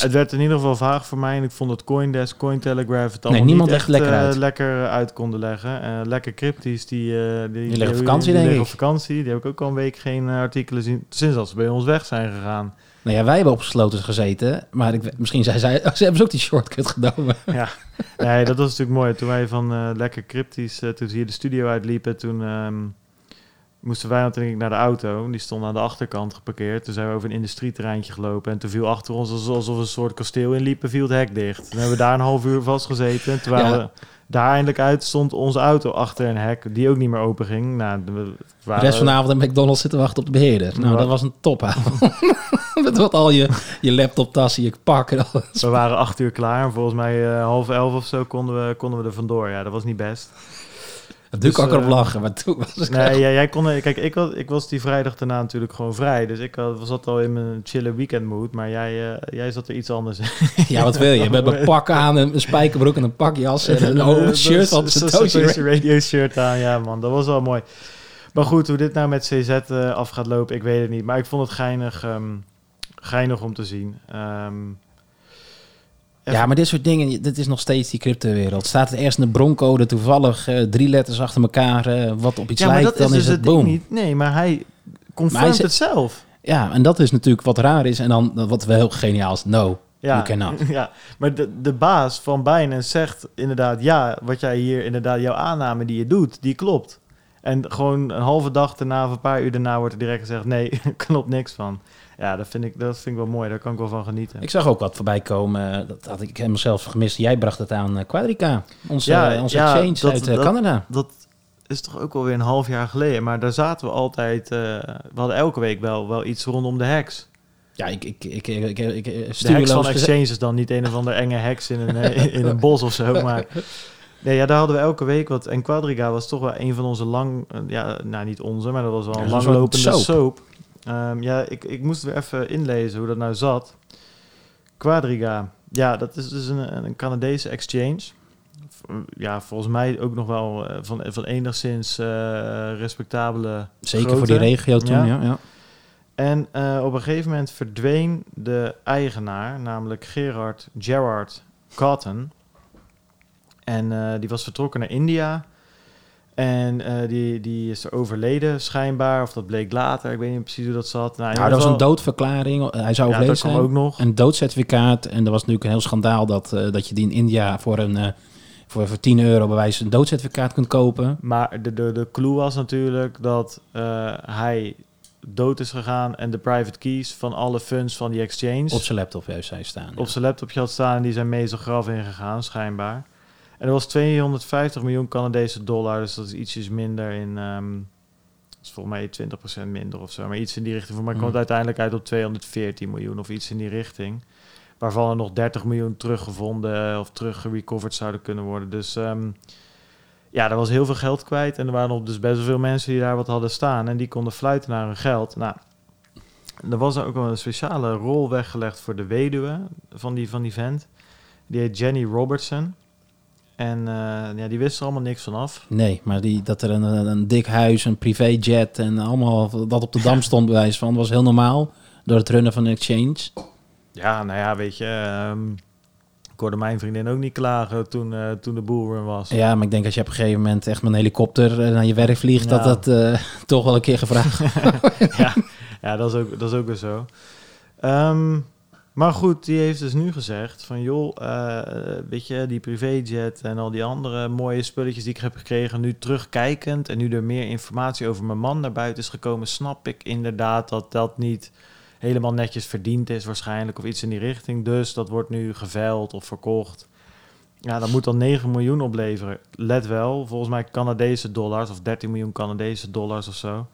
het werd in ieder geval vaag voor mij. En ik vond dat Coindesk, Cointelegraph het allemaal niemand niet echt lekker eh, uit. lekker uit konden leggen. Lekker cryptisch, die, eh, die, liggen op vakantie, die denk liggen ik. op vakantie. Die heb ik ook al een week geen artikelen zien. Sinds dat ze bij ons weg zijn gegaan. nou ja, wij hebben opgesloten gezeten. Maar ik, misschien zei zij, ze hebben ze ook die shortcut genomen. ja, nee, dat was natuurlijk mooi. Toen wij van lekker cryptisch, toen ze hier de studio uitliepen, toen, ehm, moesten wij natuurlijk naar de auto. Die stond aan de achterkant geparkeerd. Toen zijn we over een industrieterreintje gelopen. En toen viel achter ons, alsof we een soort kasteel inliepen, viel het hek dicht. Toen hebben we daar een half uur vastgezeten. Terwijl Ja. we daar eindelijk uit stond onze auto achter een hek, die ook niet meer open ging. Nou, we De waren, rest van de avond in McDonald's zitten wachten op de beheerder. Nou, dat was een topavond. Met wat al je, je laptoptassen, je pakken. en alles. we waren acht uur klaar. En volgens mij eh, half elf of zo konden we, konden we er vandoor. Ja, dat was niet best. Dat doe ik Dus, ook erop lachen, maar toen was het Nee, ja, jij kon... Kijk, ik was, ik was die vrijdag daarna natuurlijk gewoon vrij. Dus ik had, zat al in mijn chille weekend mood. Maar jij, eh, jij zat er iets anders in. Ja, wat wil je? Met mijn pak aan, een spijkerbroek en een pakjas en een shirt Satoshi. Satoshi Radio shirt aan. Ja, man, dat was wel mooi. Maar goed, hoe dit nou met CZ eh, af gaat lopen, ik weet het niet. Maar ik vond het geinig, ehm, geinig om te zien. Ja, maar dit soort dingen, dit is nog steeds die crypto-wereld. Staat het ergens in de broncode toevallig eh, drie letters achter elkaar eh, wat op iets ja, lijkt, dan is is dus het boom. niet. Nee, maar hij Maar confirmt hij het zelf. Ja, en dat is natuurlijk wat raar is. En dan wat wel heel geniaal is, no, Ja, you cannot. ja, maar de, de baas van Binance zegt inderdaad... ja, wat jij hier inderdaad, jouw aanname die je doet, die klopt. En gewoon een halve dag daarna of een paar uur daarna wordt er direct gezegd... nee, klopt niks van. Ja, dat vind ik, dat vind ik wel mooi. Daar kan ik wel van genieten. Ik zag ook wat voorbij komen, eh, dat had ik helemaal zelf gemist. Jij bracht het aan eh, Quadrica, onze, Ja, eh, onze ja, exchange dat- uit dat- Canada. dat is toch ook alweer een half jaar geleden. Maar daar zaten we altijd... we hadden elke week wel, wel iets rondom de hacks. Ja, ik, ik, ik, ik, ik, ik De van dan. Niet een of andere enge hacks in een, in een bos of zo. Maar nee, ja, daar hadden we elke week wat. En Quadriga was toch wel een van onze lang... Ja, nou niet onze, maar dat was wel een langlopende soap. soap. Ehm, ja, ik, ik moest weer even inlezen hoe dat nou zat. Quadriga. Ja, dat is dus een, een Canadese exchange. Ja, volgens mij ook nog wel eh, van, van enigszins eh, respectabele Zeker grootte. voor die regio toen, Ja. ja. ja. En eh, op een gegeven moment verdween de eigenaar, namelijk Gerard Gerard Cotton. En die was vertrokken naar India. En eh, die, die is er overleden, schijnbaar. Of dat bleek later. Ik weet niet precies hoe dat zat. Nou, Nou, ieder dat was een doodverklaring. Hij zou Ja, overleden zijn. ook nog. Een doodcertificaat. En er was natuurlijk een heel schandaal dat, eh, dat je die in India voor, een, eh, voor, voor 10 euro bij wijze een doodcertificaat kunt kopen. Maar de, de, de clue was natuurlijk dat eh, hij dood is gegaan... en de private keys van alle funds van die exchange... Op zijn laptop juist zijn staan. op zijn laptopje had staan en die zijn mee zijn graf ingegaan, schijnbaar. En er was 250 miljoen Canadese dollar, dus dat is ietsjes minder in... ehm dat is volgens mij 20% minder of zo, maar iets in die richting. Voor mij komt Mhm. het uiteindelijk uit op 214 miljoen of iets in die richting. Waarvan er nog 30 miljoen teruggevonden eh, of teruggerecoverd zouden kunnen worden. Dus ehm, ja, er was heel veel geld kwijt. En er waren nog dus best wel veel mensen die daar wat hadden staan. En die konden fluiten naar hun geld. Nou, er was ook wel een speciale rol weggelegd voor de weduwe van die, van die vent. Die heet Jenny Robertson. En eh, ja, die wist er allemaal niks van af. Nee, maar die, dat er een, een, dik huis, een privéjet en allemaal dat op de dam stond bij wijze van, was heel normaal door het runnen van een exchange. Ja, nou ja, weet je... ehm, ik hoorde mijn vriendin ook niet klagen toen, eh, toen de boelrun was. Ja, maar ik denk als je op een gegeven moment echt met een helikopter eh, naar je werk vliegt, dat dat eh, toch wel een keer gevraagd ja, ja dat, is ook, dat is ook weer zo. Ehm, maar goed, die heeft dus nu gezegd van... joh, eh, weet je, die privéjet en al die andere mooie spulletjes die ik heb gekregen... nu terugkijkend en nu er meer informatie over mijn man naar buiten is gekomen... snap ik inderdaad dat dat niet helemaal netjes verdiend is waarschijnlijk... of iets in die richting. Dus dat wordt nu geveild of verkocht. Ja, dat moet dan 9 miljoen opleveren. Let wel, volgens mij Canadese dollars... of 13 miljoen Canadese dollars of zo...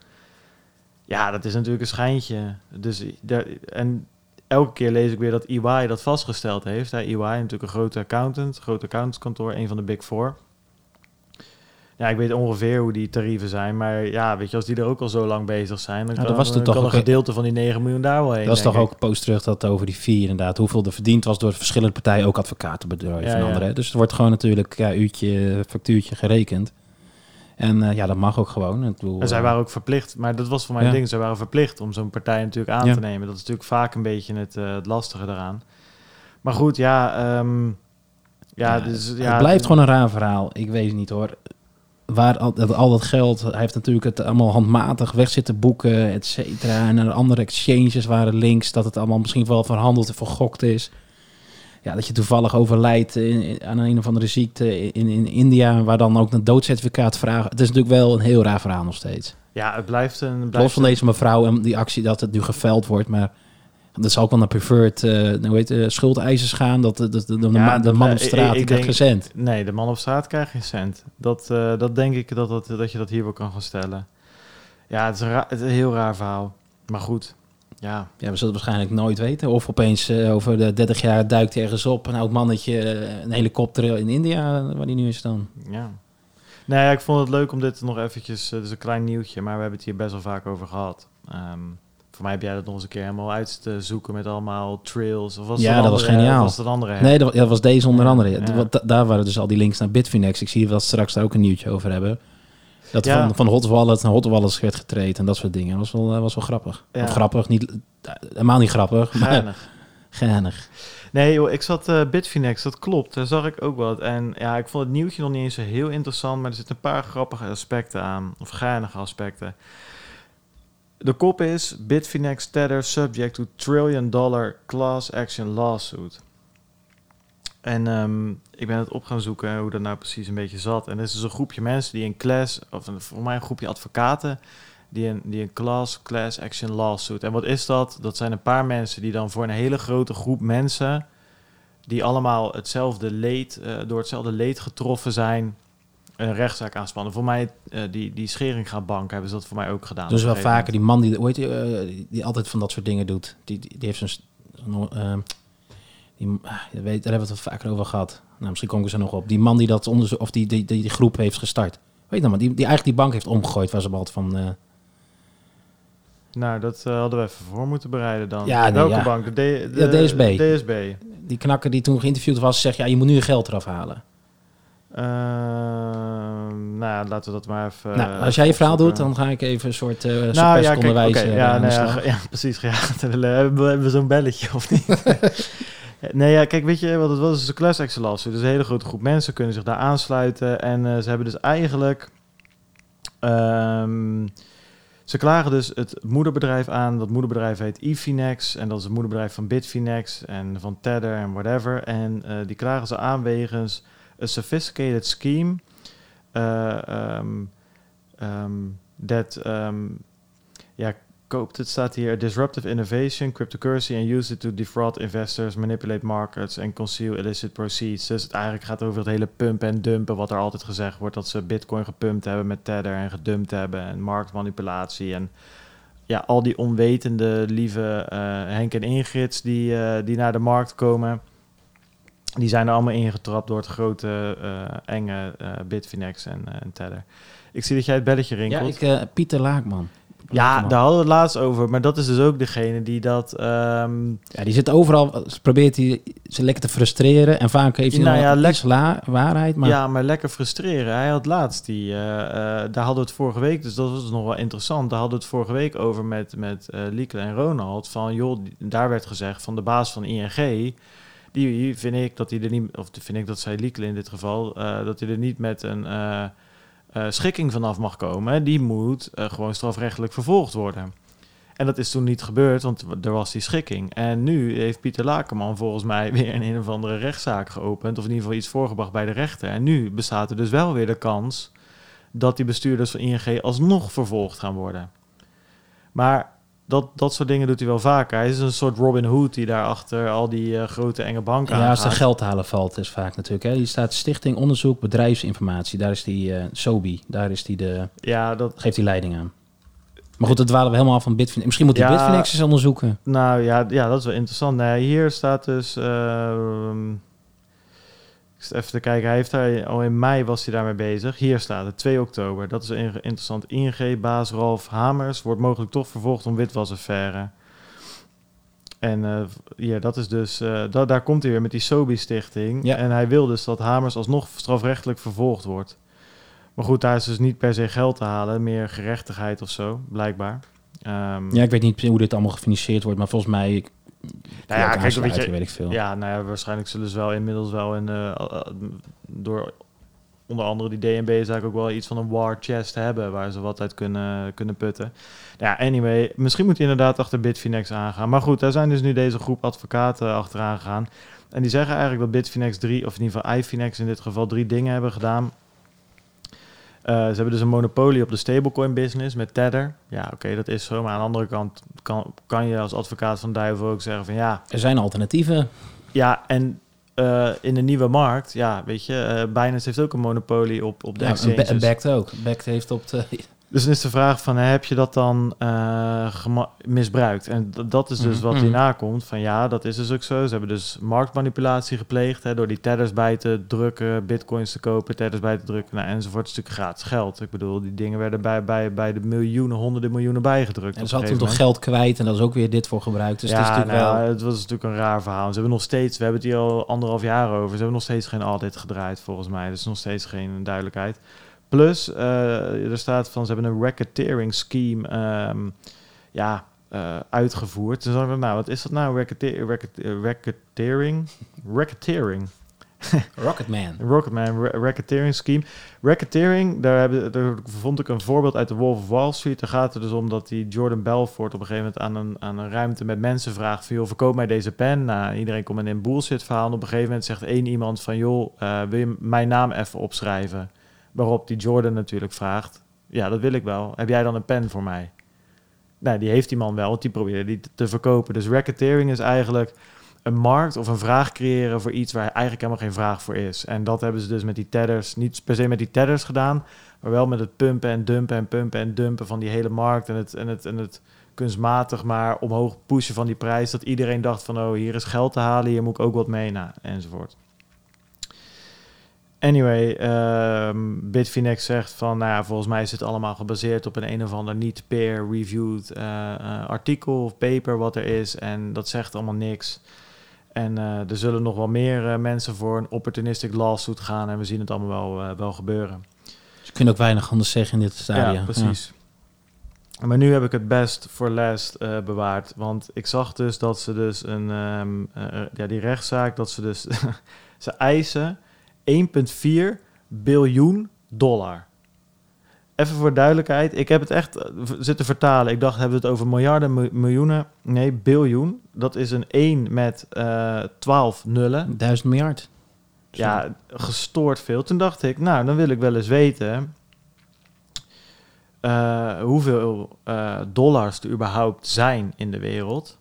Ja, dat is natuurlijk een schijntje. Dus en elke keer lees ik weer dat EY dat vastgesteld heeft. EY natuurlijk een grote accountant, groot accountantskantoor, een van de big four. Ja, ik weet ongeveer hoe die tarieven zijn, maar ja, weet je, als die er ook al zo lang bezig zijn, dan kan, was dan toen toch kan een gedeelte van die 9 miljoen daar wel heen. Dat is toch ook post terug dat over die vier inderdaad. Hoeveel er verdiend was door verschillende partijen, ook advocatenbedrijven Ja, en ja. anderen. Dus er wordt gewoon natuurlijk ja, uurtje, factuurtje gerekend. En eh, ja, dat mag ook gewoon. Ik bedoel, En zij eh, waren ook verplicht, maar dat was voor mij Ja. ding. Zij waren verplicht om zo'n partij natuurlijk aan Ja. te nemen. Dat is natuurlijk vaak een beetje het, eh, het lastige daaraan. Maar goed, ja, ehm, ja, Ja, dus, ja, het blijft gewoon een raar verhaal. Ik weet het niet hoor. Waar al dat, al dat geld, hij heeft natuurlijk het allemaal handmatig weg zitten boeken, et cetera. En er andere exchanges waren links, dat het allemaal misschien wel verhandeld en vergokt is. Ja, dat je toevallig overlijdt in- in- aan een of andere ziekte in, in India, waar dan ook een doodcertificaat vragen. Het is natuurlijk wel een heel raar verhaal nog steeds. Ja, het blijft een... Blijft Los van deze mevrouw en die actie dat het nu geveld wordt, maar dat zal ook wel naar preferred uh, hoe heet, uh, schuldeisers gaan. Dat, dat, dat de, de, Ja, de man eh, op straat ik- ik krijgt denk- geen cent. Nee, de man op straat krijgt geen cent. Dat, eh, dat denk ik dat, dat, dat je dat hier wel kan gaan stellen. Ja, het is, een het is een heel raar verhaal. Maar goed, ja. Ja, we zullen het waarschijnlijk nooit weten. Of opeens eh, over de 30 jaar duikt hij ergens op. Een oud mannetje, eh, een helikopter in India, eh, waar die nu is dan. ja. Nee, ja, ik vond het leuk om dit nog eventjes... Het is een klein nieuwtje, maar we hebben het hier best wel vaak over gehad. Ehm, voor mij heb jij dat nog eens een keer helemaal uit te zoeken met allemaal trails. Of was Ja, dat was geniaal. Was een andere? Nee, dat, dat was deze onder andere. ja. Daar waren dus al die links naar Bitfinex. Ik zie dat we straks daar ook een nieuwtje over hebben. Dat Ja. van, van Hot Wallet naar Hot Wallets werd getraind en dat soort dingen. Dat was wel, eh, was wel grappig. Ja. Of grappig, niet, eh, helemaal niet grappig, maar Geinig. geinig. Nee, joh, ik zat eh Bitfinex, dat klopt. Daar zag ik ook wat. En ja, ik vond het nieuwtje nog niet eens zo heel interessant, maar er zitten een paar grappige aspecten aan, of geinige aspecten. De kop is Bitfinex Tether subject to trillion dollar class action lawsuit. En ehm, ik ben het op gaan zoeken hoe dat nou precies een beetje zat. En er is dus een groepje mensen die een class, of een, voor mij een groepje advocaten, die een, die een class, class action lawsuit. En wat is dat? Dat zijn een paar mensen die dan voor een hele grote groep mensen, die allemaal hetzelfde leed, eh, door hetzelfde leed getroffen zijn, een rechtszaak aanspannen. Voor mij, eh, die, die Scheringa-bank hebben ze dat voor mij ook gedaan. Dus wel vaker die man die, hoe heet die, eh, die, die altijd van dat soort dingen doet. Die, die, die heeft zo'n... die, ah, daar hebben we het vaker over gehad. Nou, misschien kom ik er nog op. Die man die dat onderzoek, of die, die, die, die groep heeft gestart. Weet je nou maar, die, die eigenlijk die bank heeft omgegooid waar ze altijd van... eh, Nou, dat eh, hadden we even voor moeten bereiden dan. Ja, nee, Welke ja. bank? De, D- Ja, de DSB. DSB. die knakker die toen geïnterviewd was, zegt ja, je moet nu je geld eraf halen. Ehm, nou ja, laten we dat maar even... nou, als jij je verhaal doet, dan ga ik even een soort uh, Nou ja, kijk, ja, de nou ja, precies. Ja, we, hebben we zo'n belletje of niet? nee, ja, kijk, weet je wat het was? Het is een. Dus een hele grote groep mensen kunnen zich daar aansluiten. En eh, ze hebben dus eigenlijk... ehm, ze klagen dus het moederbedrijf aan. Dat moederbedrijf heet Efinex. En dat is het moederbedrijf van Bitfinex en van Tether en whatever. En eh, die klagen ze aan wegens a sophisticated scheme... eh, ehm, ehm, ehm, ja, koopt het staat hier disruptive innovation, cryptocurrency and use it to defraud investors, manipulate markets and conceal illicit proceeds. Dus het eigenlijk gaat over het hele pumpen en dumpen wat er altijd gezegd wordt dat ze bitcoin gepumpt hebben met tether en gedumpt hebben en marktmanipulatie en ja, al die onwetende lieve eh, Henk en Ingrids die, eh, die naar de markt komen. Die zijn er allemaal ingetrapt door het grote, eh, enge Bitfinex en, en Tether. Ik zie dat jij het belletje Ja, rinkelt. ik, eh, Pieter Laakman. Ja, daar hadden we het laatst over. Maar dat is dus ook degene die dat... ehm, Ja, die zit overal, probeert hij ze lekker te frustreren. En vaak heeft hij Nou ja, la- waarheid. Maar Ja, maar lekker frustreren. Hij had laatst die... eh, eh, daar hadden we het vorige week... Dus dat was nog wel interessant. Daar hadden we het vorige week over met, met eh Lieke en Ronald. Van, joh, daar werd gezegd van de baas van ING... Die vind ik dat hij er niet... Of vind ik dat zei Lieke in dit geval... dat hij er niet met een... schikking vanaf mag komen. Die moet eh, gewoon strafrechtelijk vervolgd worden. En dat is toen niet gebeurd, want er was die schikking. En nu heeft Pieter Lakenman volgens mij weer een, een of andere rechtszaak geopend. Of in ieder geval iets voorgebracht bij de rechter. En nu bestaat er dus wel weer de kans dat die bestuurders van ING alsnog vervolgd gaan worden. Maar dat, dat soort dingen doet hij wel vaker. Hij is een soort Robin Hood die daar achter al die eh, grote enge banken ja, aan als er geld halen valt, is vaak natuurlijk. Hè. Hier staat Stichting Onderzoek Bedrijfsinformatie. Daar is die eh SOBI. Daar is die de, Ja, dat, geeft die leiding aan. Maar goed, dat dwalen we helemaal af van Bitfinex. Misschien moet die Ja. Bitfinex eens onderzoeken. Nou ja, ja, dat is wel interessant. Nee, hier staat dus. ehm, ik zit even te kijken. Hij heeft daar al in mei was hij daarmee bezig. Hier staat het 2 oktober. Dat is in- interessant. ING-baas Ralf Hamers wordt mogelijk toch vervolgd om witwasaffaire. En eh, ja, dat is dus. da- daar komt hij weer met die Sobi-stichting. Ja. En hij wil dus dat Hamers alsnog strafrechtelijk vervolgd wordt. Maar goed, daar is dus niet per se geld te halen, meer gerechtigheid of zo, blijkbaar. Ehm, Ja, ik weet niet hoe dit allemaal gefinancierd wordt, maar volgens mij... Nou ja, kijk, weet je- weet ik veel. Ja, nou ja, waarschijnlijk zullen ze wel inmiddels wel in, eh, eh, door onder andere die DNB eigenlijk ook wel iets van een war chest hebben waar ze wat uit kunnen, kunnen putten. Nou ja, anyway, misschien moet hij inderdaad achter Bitfinex aangaan. Maar goed, daar zijn dus nu deze groep advocaten achteraan gegaan. En die zeggen eigenlijk dat Bitfinex drie, of in ieder geval iFinex in dit geval, drie dingen hebben gedaan. Eh, ze hebben dus een monopolie op de stablecoin business met Tether. Ja, oké, dat is zo. Maar aan de andere kant kan, kan je als advocaat van duivel ook zeggen van ja, Er zijn alternatieven. ja en eh, in de nieuwe markt, ja, weet je, eh Binance heeft ook een monopolie op, op de Ja, exchanges. en Backed ook. Backed heeft op de... Dus dan is de vraag van, heb je dat dan eh, misbruikt? En dat is dus Mhm. wat Mhm. hierna komt. Van ja, dat is dus ook zo. Ze hebben dus marktmanipulatie gepleegd hè, door die tethers bij te drukken, bitcoins te kopen, tethers bij te drukken, nou, enzovoort. Het is natuurlijk gratis geld. Ik bedoel, die dingen werden bij, bij, bij de miljoenen, honderden miljoenen bijgedrukt. En ze hadden toch geld kwijt en dat is ook weer dit voor gebruikt. Dus ja, het is natuurlijk nou, wel... het was natuurlijk een raar verhaal. Ze hebben nog steeds, we hebben het hier al anderhalf jaar over, ze hebben nog steeds geen audit gedraaid volgens mij. Dus nog steeds geen duidelijkheid. Plus, eh, er staat van, ze hebben een racketeering scheme ehm, ja, eh, uitgevoerd. Dus dan ik, nou, wat is dat nou? Rackete- racket- eh, Racketeering? Racketeering. Rocketman. Rocketman ra- racketeering scheme. Racketeering, daar, hebben, daar vond ik een voorbeeld uit de Wolf of Wall Street. Daar gaat het dus om dat die Jordan Belfort op een gegeven moment aan een, aan een ruimte met mensen vraagt van... joh, verkoop mij deze pen. Nou, iedereen komt in een bullshit verhaal. En op een gegeven moment zegt één iemand van... joh, eh, wil je mijn naam even opschrijven? Waarop die Jordan natuurlijk vraagt... ja, dat wil ik wel. Heb jij dan een pen voor mij? Nou, die heeft die man wel, want die probeerde die te verkopen. Dus racketeering is eigenlijk een markt of een vraag creëren voor iets waar eigenlijk helemaal geen vraag voor is. En dat hebben ze dus met die tethers, niet per se met die tethers gedaan, maar wel met het pumpen en dumpen en pumpen en dumpen van die hele markt en het, en het, en het kunstmatig maar omhoog pushen van die prijs, dat iedereen dacht van, oh, hier is geld te halen, hier moet ik ook wat mee, nou, enzovoort. Anyway, ehm Bitfinex zegt van, nou ja, volgens mij is het allemaal gebaseerd op een een of ander niet peer-reviewed eh, eh, artikel of paper wat er is. En dat zegt allemaal niks. En eh, er zullen nog wel meer mensen voor een opportunistic lawsuit gaan. En we zien het allemaal wel, wel gebeuren. Ze kunnen ook weinig anders zeggen in dit stadium. Ja, precies. Maar nu heb ik het best voor last bewaard. Want ik zag dus dat ze dus een... ehm, eh, ja, die rechtszaak, dat ze dus... ze eisen 1,4 biljoen dollar. Even voor duidelijkheid. Ik heb het echt eh, zitten vertalen. Ik dacht, hebben we het over miljarden, mi- miljoenen? Nee, biljoen. Dat is een 1 met eh 12 nullen. Duizend miljard. Ja, gestoord veel. Toen dacht ik, nou, dan wil ik wel eens weten eh, hoeveel eh, dollars er überhaupt zijn in de wereld.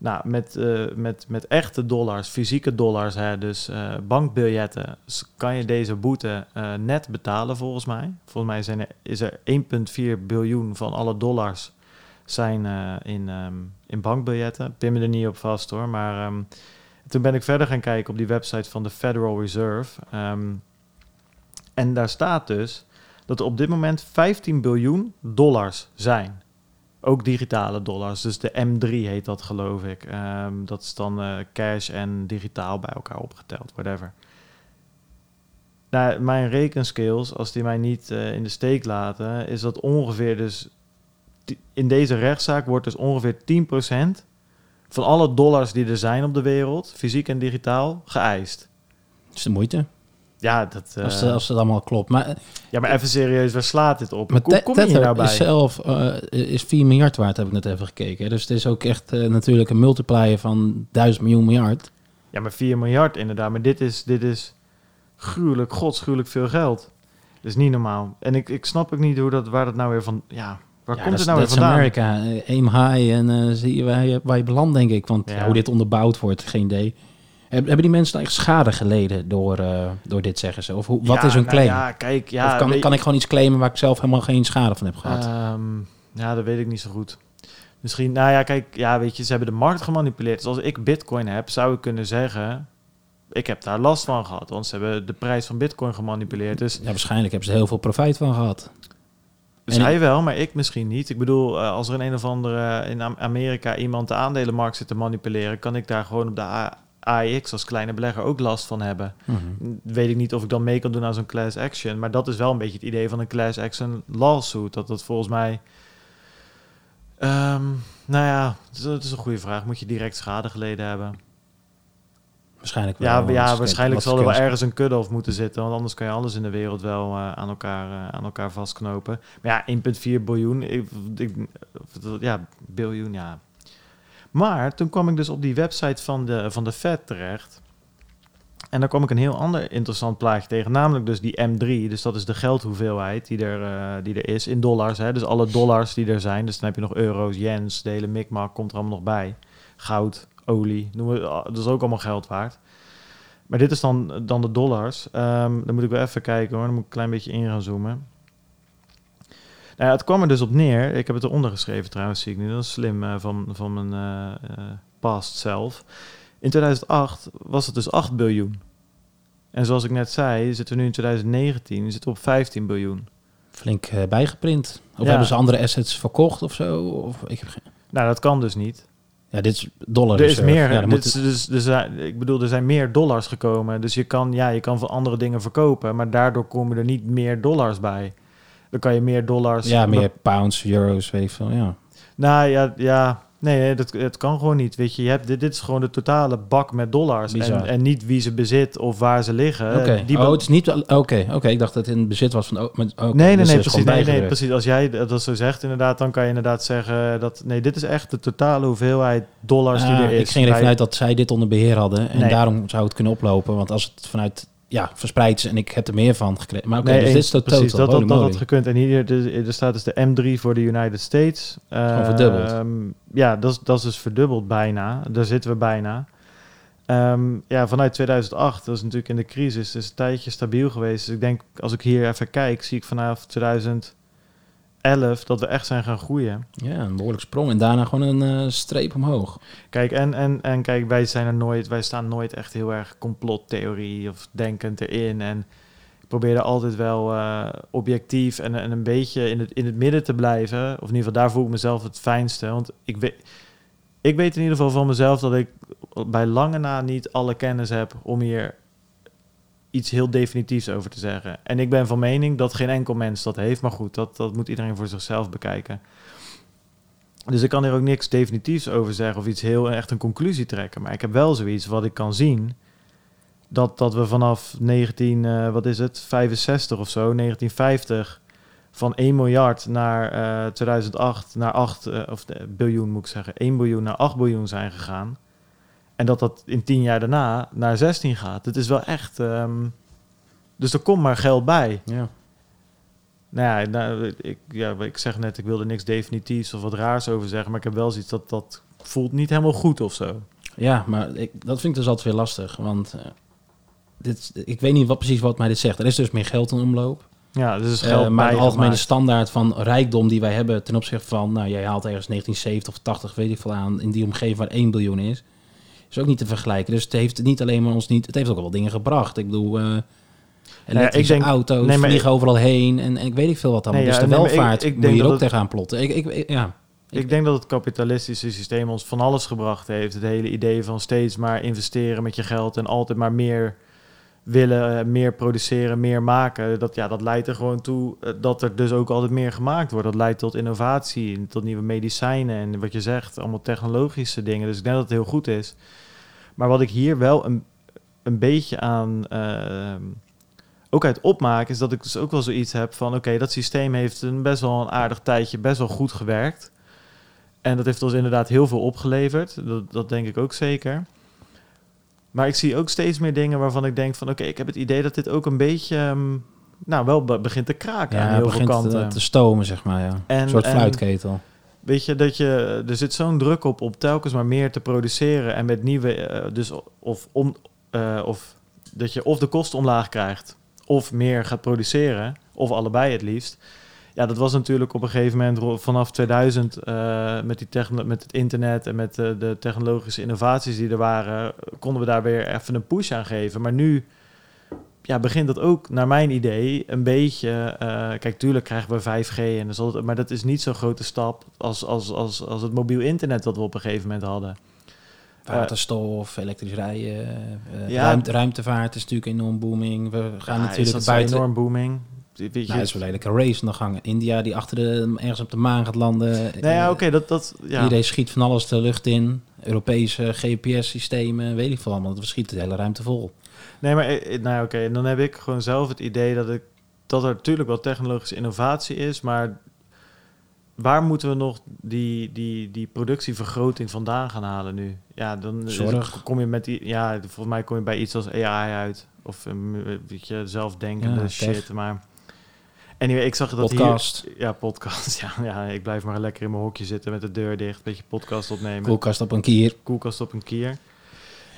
Nou, met, eh, met, met echte dollars, fysieke dollars, hè, dus eh, bankbiljetten, kan je deze boete eh, net betalen volgens mij. Volgens mij zijn er, is er 1,4 biljoen van alle dollars zijn in, ehm, in bankbiljetten. Pin me er niet op vast hoor, maar ehm, toen ben ik verder gaan kijken op die website van de Federal Reserve. Ehm, en daar staat dus dat er op dit moment 15 biljoen dollars zijn. Ook digitale dollars. Dus de M3 heet dat, geloof ik. Ehm, dat is dan eh, cash en digitaal bij elkaar opgeteld, whatever. Nou, mijn rekenskills, als die mij niet eh, in de steek laten, is dat ongeveer dus... In deze rechtszaak wordt dus ongeveer 10% van alle dollars die er zijn op de wereld, fysiek en digitaal, geëist. Is de moeite. Ja, dat, eh, Als, het- als het allemaal klopt. Maar, ja, maar even serieus, waar slaat dit op? maar Hoe kom je hier nou bij? is zelf eh, is 4 miljard waard, heb ik net even gekeken. Dus het is ook echt eh, natuurlijk een multiplier van 1000 miljoen miljard. Ja, maar 4 miljard inderdaad. Maar dit is, dit is gruwelijk, godsgruwelijk veel geld. Dat is niet normaal. En ik, ik snap ook niet hoe dat, waar dat nou weer van... Ja, waar ja, komt het nou weer vandaan? Amerika. Eh, aim high en eh, zie je waar je, waar je belandt, denk ik. Want ja, hoe dit onderbouwd wordt, geen idee. Heb- Hebben die mensen dan echt schade geleden door, eh, door dit, zeggen ze? Of hoe, wat Ja, is hun nou claim? ja, kijk, ja... of kan, weet- kan ik gewoon iets claimen waar ik zelf helemaal geen schade van heb gehad? Ehm, ja, dat weet ik niet zo goed. Misschien, nou ja, kijk, ja, weet je, ze hebben de markt gemanipuleerd. Dus als ik bitcoin heb, zou ik kunnen zeggen... Ik heb daar last van gehad, want ze hebben de prijs van bitcoin gemanipuleerd. Dus ja, waarschijnlijk hebben ze heel veel profijt van gehad. zij wel, maar ik misschien niet. Ik bedoel, eh, als er een, een of andere in Am- Amerika iemand de aandelenmarkt zit te manipuleren... kan ik daar gewoon op de AEX als kleine belegger ook last van hebben. Mhm. Weet ik niet of ik dan mee kan doen aan zo'n class action. Maar dat is wel een beetje het idee van een class action lawsuit. Dat dat volgens mij... Ehm, nou ja, het is, een goede vraag. Moet je direct schade geleden hebben? Waarschijnlijk wel. Ja, ja het- waarschijnlijk zal er wel ergens een cut-off moeten zitten. Want anders kan je alles in de wereld wel eh, aan, elkaar, eh, aan elkaar vastknopen. Maar ja, 1,4 biljoen. Ik, ik, ja, biljoen, ja. Maar toen kwam ik dus op die website van de, van de Fed terecht. En dan kwam ik een heel ander interessant plaatje tegen, namelijk dus die M3. Dus dat is de geldhoeveelheid die er, eh, die er is in dollars. Hè? Dus alle dollars die er zijn. Dus dan heb je nog euro's, yens, de hele mikmak komt er allemaal nog bij. Goud, olie, noem het, dat is ook allemaal geld waard. Maar dit is dan, dan de dollars. Ehm, dan moet ik wel even kijken hoor. Dan moet ik een klein beetje in gaan zoomen. Nou ja, het kwam er dus op neer. Ik heb het eronder geschreven trouwens, zie ik nu. Dat is slim uh, van, van mijn uh, uh, past zelf. In 2008 was het dus 8 biljoen. En zoals ik net zei, zitten we nu in 2019 zitten we op 15 biljoen. Flink bijgeprint. Of ja. hebben ze andere assets verkocht of zo? Of, ik heb geen... Nou, dat kan dus niet. Ja, dit is dollar. Er is meer. Ja, dit is, dus, dus, ik bedoel, er zijn meer dollars gekomen. Dus je kan, ja, je kan voor andere dingen verkopen, maar daardoor komen er niet meer dollars bij. Dan kan je meer dollars. Ja, meer pounds, euro's, weet ik veel. Ja. Nou ja, ja nee, dat, het kan gewoon niet. Weet je, je hebt, dit, dit is gewoon de totale bak met dollars. En, en, niet wie ze bezit of waar ze liggen. Oké, okay. oh, het is niet. Oké, oké. Ik dacht dat het in bezit was van. Oh, met, okay, nee, nee, dus nee, precies. Nee, nee, precies. Als jij dat zo zegt, inderdaad, dan kan je inderdaad zeggen dat. Nee, dit is echt de totale hoeveelheid dollars die er is. Ik ging er vanuit dat zij dit onder beheer hadden. En nee. daarom zou het kunnen oplopen. Want als het vanuit ja, verspreid is en ik heb er meer van gekregen. Maar oké, okay, nee, dus dit is precies, dat, dat, dat had gekund. En hier dus, er staat dus de M3 voor de United States. Uh, verdubbeld. Um, ja, dat is, dat is dus verdubbeld bijna. Daar zitten we bijna. Um, ja, vanuit 2008, dat is natuurlijk in de crisis, is een tijdje stabiel geweest. Dus ik denk, als ik hier even kijk, zie ik vanaf 2000 11 dat we echt zijn gaan groeien. Ja, een behoorlijk sprong en daarna gewoon een uh, streep omhoog. Kijk, en, en, en kijk, wij zijn er nooit, wij staan nooit echt heel erg complottheorie of denkend erin. En ik probeer er altijd wel uh, objectief en, en een beetje in het, in het midden te blijven. Of in ieder geval, daar voel ik mezelf het fijnste. Want ik weet, ik weet in ieder geval van mezelf dat ik bij lange na niet alle kennis heb om hier iets heel definitiefs over te zeggen. En ik ben van mening dat geen enkel mens dat heeft. Maar goed, dat, dat moet iedereen voor zichzelf bekijken. Dus ik kan hier ook niks definitiefs over zeggen of iets heel echt een conclusie trekken. Maar ik heb wel zoiets wat ik kan zien. Dat, dat we vanaf 19, uh, wat is het, 65 of zo, 1950, van 1 miljard naar uh, 2008 naar 8, uh, of biljoen moet ik zeggen, 1 biljoen naar 8 biljoen zijn gegaan. En dat dat in tien jaar daarna naar 16 gaat. Het is wel echt. Um, dus er komt maar geld bij. Ja. Nou ja, nou, ik, ja, ik zeg net, ik wilde niks definitiefs of wat raars over zeggen. Maar ik heb wel zoiets dat dat voelt niet helemaal goed of zo. Ja, maar ik, dat vind ik dus altijd weer lastig. Want uh, dit, ik weet niet wat precies wat mij dit zegt. Er is dus meer geld in omloop. Ja, dus is geld uh, maar de algemene standaard van rijkdom die wij hebben ten opzichte van, nou jij haalt ergens 1970 of 80, weet ik veel aan, in die omgeving waar 1 biljoen is is ook niet te vergelijken. Dus het heeft niet alleen maar ons niet... Het heeft ook wel dingen gebracht. Ik bedoel... Uh, elektrische ja, ik denk, auto's nee, maar vliegen overal heen en, en ik weet niet veel wat dan. Nee, dus ja, de welvaart ik, ik moet je ook tegenaan plotten. Ik, ik, ja, ik, denk dat het kapitalistische systeem ons van alles gebracht heeft. Het hele idee van steeds maar investeren met je geld en altijd maar meer willen, eh, meer produceren, meer maken. Dat, ja, dat leidt er gewoon toe eh, dat er dus ook altijd meer gemaakt wordt. Dat leidt tot innovatie, tot nieuwe medicijnen en wat je zegt, allemaal technologische dingen. Dus ik denk dat het heel goed is. Maar wat ik hier wel een, een beetje aan uh, ook uit opmaak, is dat ik dus ook wel zoiets heb van: oké, dat systeem heeft een best wel een aardig tijdje best wel goed gewerkt. En dat heeft ons inderdaad heel veel opgeleverd. Dat, dat denk ik ook zeker. Maar ik zie ook steeds meer dingen waarvan ik denk van... oké, ik heb het idee dat dit ook een beetje... Um, nou, wel begint te kraken ja, aan heel begint veel kanten. Te, te stomen, zeg maar, ja. En, een soort fluitketel. Weet je, dat je, er zit zo'n druk op om telkens maar meer te produceren en met nieuwe, uh, dus of, om, uh, of dat je of de kosten omlaag krijgt of meer gaat produceren, of allebei het liefst. Ja, dat was natuurlijk op een gegeven moment vanaf 2000 uh, met, die met het internet en met de, de technologische innovaties die er waren, konden we daar weer even een push aan geven. Maar nu ja, begint dat ook, naar mijn idee, een beetje. Uh, kijk, tuurlijk krijgen we 5G, en dat maar dat is niet zo'n grote stap als, als, als, als het mobiel internet dat we op een gegeven moment hadden. Waterstof, elektrisch rijden, ja, ruimte, ruimtevaart is natuurlijk enorm booming. We gaan ja, natuurlijk buiten. enorm booming. Weet je, nou, is wel een race nog gang. India die achter de, ergens op de maan gaat landen. Nee, ja, oké, dat, dat, ja. Iedereen schiet van alles de lucht in. Europese GPS-systemen, weet ik veel allemaal. We schieten de hele ruimte vol. Nee, maar nou, oké, en dan heb ik gewoon zelf het idee dat, ik, dat er natuurlijk wel technologische innovatie is, maar waar moeten we nog die, die, die productievergroting vandaan gaan halen nu? Ja, dan Zorg. kom je met die, ja, volgens mij kom je bij iets als AI uit. Of weet je, zelfdenkende Ja, shit. tech. Maar anyway, ik zag dat Podcast. hier... Ja, podcast. Ja, ja, ik blijf maar lekker in mijn hokje zitten met de deur dicht. Een beetje podcast opnemen. Koelkast op een kier. Koelkast op een kier.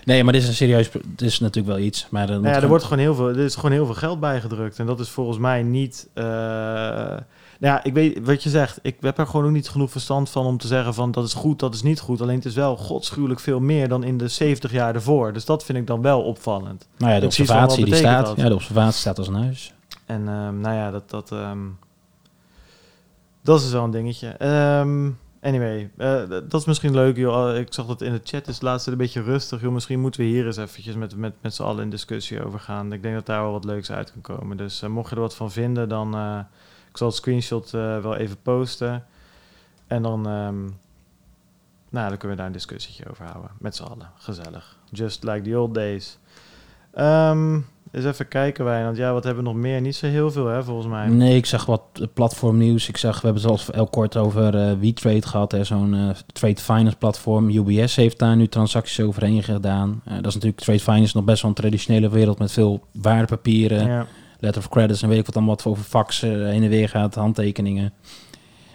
Nee, maar dit is een serieus... Dit is natuurlijk wel iets. Maar Nou ja, er wordt gewoon heel veel, er is gewoon heel veel geld bijgedrukt. En dat is volgens mij niet. eh, nou ja, ik weet wat je zegt. Ik heb er gewoon ook niet genoeg verstand van om te zeggen van dat is goed, dat is niet goed. Alleen het is wel godschuwelijk veel meer dan in de 70 jaar ervoor. Dus dat vind ik dan wel opvallend. Nou ja, de observatie die staat. dat? Ja, de observatie staat als een huis. En ehm, nou ja, dat, dat, ehm, dat is dus wel een dingetje. Ehm, anyway, eh, dat is misschien leuk. Joh. Ik zag dat in de chat is het laatste een beetje rustig. Joh. Misschien moeten we hier eens eventjes met, met, met z'n allen in discussie over gaan. Ik denk dat daar wel wat leuks uit kan komen. Dus eh, mocht je er wat van vinden, dan... eh, ik zal het screenshot wel even posten. En dan... nou, dan kunnen we daar een discussietje over houden. Met z'n allen. Gezellig. Just like the old days. Ehm eens even kijken, Wijnand. Ja, wat hebben we nog meer? Niet zo heel veel, hè, volgens mij. Nee, ik zag wat eh, platformnieuws. Ik zag, we hebben het al heel kort over eh WeTrade gehad. hè, Zo'n eh, trade finance platform. UBS heeft daar nu transacties overheen gedaan. Dat is natuurlijk trade finance nog best wel een traditionele wereld met veel waardepapieren. Ja. letter of credits en weet ik wat allemaal wat over faxen heen en weer gaat, handtekeningen.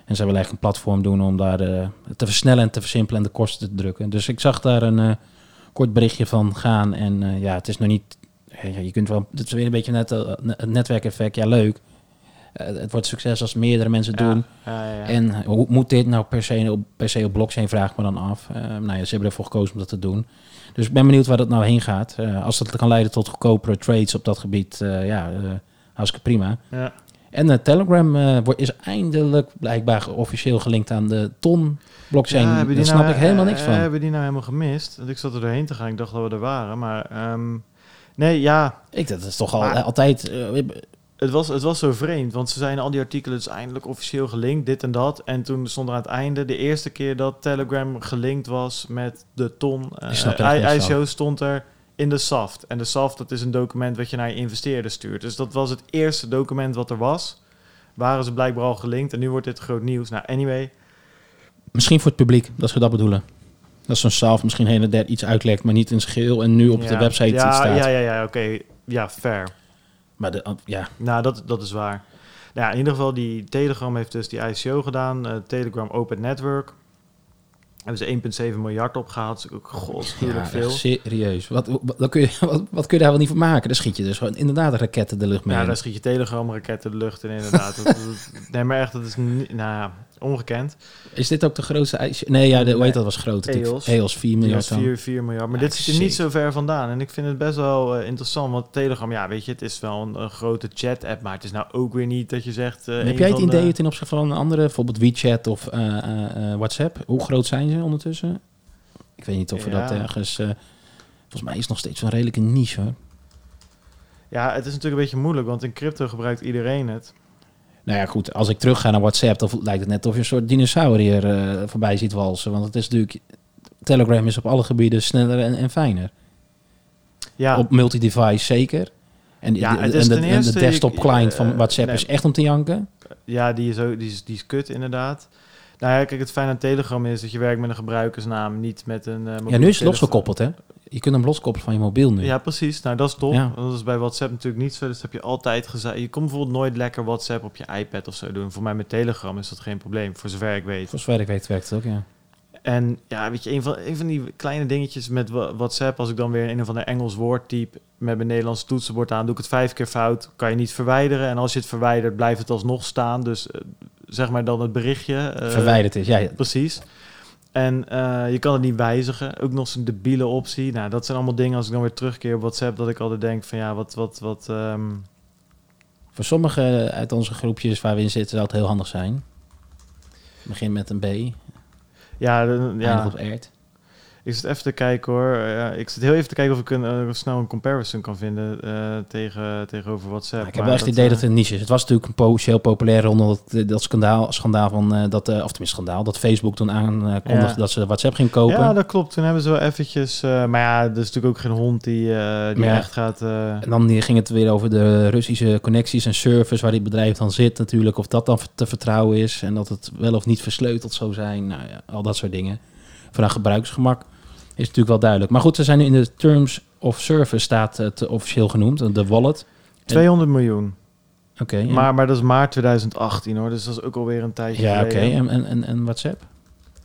En ze willen eigenlijk een platform doen om daar te versnellen en te versimpelen en de kosten te drukken. Dus ik zag daar een kort berichtje van gaan. En ja, het is nog niet. Ja, je kunt wel. Het is weer een beetje net eh, het netwerkeffect. Ja, leuk. Eh, het wordt succes als meerdere mensen het doen. Ja, ja, ja. En hoe moet dit nou per se op, per se op blockchain, vraag ik me dan af. Eh, nou ja, ze hebben ervoor gekozen om dat te doen. Dus ik ben benieuwd waar dat nou heen gaat. Als dat kan leiden tot goedkopere trades op dat gebied, ja, hartstikke prima. ja. En eh, Telegram wordt- is eindelijk blijkbaar officieel gelinkt aan de ton blockchain. Ja, Daar snap nou, ik helemaal niks van. Hebben die nou helemaal gemist? Want ik zat er doorheen te gaan. Ik dacht dat we er waren. Maar ehm, nee, ja, ik, dat is toch al, Maar- altijd... eh, het was, het was zo vreemd. Want ze zijn al die artikelen dus eindelijk officieel gelinkt, dit en dat. En toen stond er aan het einde de eerste keer dat Telegram gelinkt was met de ton. eh, echt niks ICO stond er in de SAFT. En de SAFT, dat is een document wat je naar je investeerder stuurt. Dus dat was het eerste document wat er was. Waren ze blijkbaar al gelinkt. En nu wordt dit groot nieuws. Nou, anyway. misschien voor het publiek, dat ze dat bedoelen. Dat zo'n salve misschien hele der iets uitlekt, maar niet in zijn geheel en nu op de website ja, staat. Ja, ja, ja, oké. Ja, fair. Maar de, ja, Nou, dat, dat is waar. Nou ja, in ieder geval, die Telegram heeft dus die ICO gedaan. eh, Telegram Open Network. Hebben ze 1,7 miljard opgehaald. Dat is ook godschuwelijk ja, veel. serieus. Wat, wat, wat kun je, wat, wat kun je daar wel niet van maken? Dan schiet je dus gewoon inderdaad raketten de lucht mee. Ja, daar schiet je Telegram-raketten de lucht in, inderdaad. dat, dat- nee, maar echt, dat is niet, nou ja, ongekend. Is dit ook de grootste ijs? Nee, ja, de, Nee. heet dat was groot. EOS. EOS 4 Die miljard was dan. 4, 4 miljard. Maar Ja, dit zit er niet zo ver vandaan. En ik vind het best wel eh, interessant. Want Telegram, ja, weet je, het is wel een, een grote chat-app. Maar het is nou ook weer niet dat je zegt... eh, Heb een jij het idee ten opzichte van andere, bijvoorbeeld WeChat of eh, WhatsApp? Hoe groot zijn ze ondertussen? Ik weet niet of we Ja. dat ergens... volgens mij is het nog steeds een redelijke niche hoor. Ja, het is natuurlijk een beetje moeilijk. Want in crypto gebruikt iedereen het. Nou ja, goed. Als ik terug ga naar WhatsApp, dan lijkt het net of je een soort dinosaurier eh, voorbij ziet walsen. Want het is natuurlijk... Telegram is op alle gebieden sneller en, en fijner. Ja, Op multi-device zeker. En, Ja, en de, en desktop client eh, van WhatsApp nee. is echt om te janken. Ja, die is, ook, die, is, die is kut inderdaad. Nou ja, kijk, het fijne aan Telegram is dat je werkt met een gebruikersnaam, niet met een... eh, Ja, nu is het losgekoppeld hè. Je kunt hem loskoppelen van je mobiel nu. Ja, precies. Nou, dat is top. Ja. Dat is bij WhatsApp natuurlijk niet zo. Dus dat heb je altijd gezegd. Je kon bijvoorbeeld nooit lekker WhatsApp op je iPad of zo doen. Voor mij met Telegram is dat geen probleem, voor zover ik weet. Voor zover ik weet werkt het ook, ja. En ja, weet je, een van, een van die kleine dingetjes met WhatsApp, als ik dan weer een of ander Engels woord typ met mijn Nederlands toetsenbord aan, doe ik het vijf keer fout, kan je niet verwijderen. En als je het verwijdert, blijft het alsnog staan. Dus eh, zeg maar dan het berichtje. eh, Verwijderd is. Ja. Precies. En eh, je kan het niet wijzigen. Ook nog zo'n debiele optie. Nou, dat zijn allemaal dingen als ik dan weer terugkeer op WhatsApp, dat ik altijd denk van ja, wat, wat, wat... ehm, Voor sommigen uit onze groepjes waar we in zitten zou het heel handig zijn. Begin met een B, ja, de- ja. op Ert. Ik zit even te kijken hoor. Ja, ik zit heel even te kijken of ik een, eh, snel een comparison kan vinden eh, tegen, tegenover WhatsApp. Ja, ik heb wel echt het idee dat het een niche is. Het was natuurlijk een potentieel populair rond dat, dat skandaal, schandaal van, eh, dat, eh, of tenminste schandaal, dat Facebook toen aankondigde Ja. dat ze WhatsApp ging kopen. Ja, dat klopt. Toen hebben ze wel eventjes... eh, maar ja, er is natuurlijk ook geen hond die, eh, die echt gaat... eh, En dan ging het weer over de Russische connecties en servers waar dit bedrijf dan zit natuurlijk. Of dat dan te vertrouwen is en dat het wel of niet versleuteld zou zijn. Nou ja, al dat soort dingen. Voor gebruiksgemak natuurlijk wel duidelijk. Maar goed, ze zijn nu in de Terms of Service staat het officieel genoemd, de wallet. 200 miljoen. Oké. Maar, maar dat is maart 2018 hoor. Dus dat is ook alweer een tijdje ja, oké. geleden. En, en, en, en WhatsApp?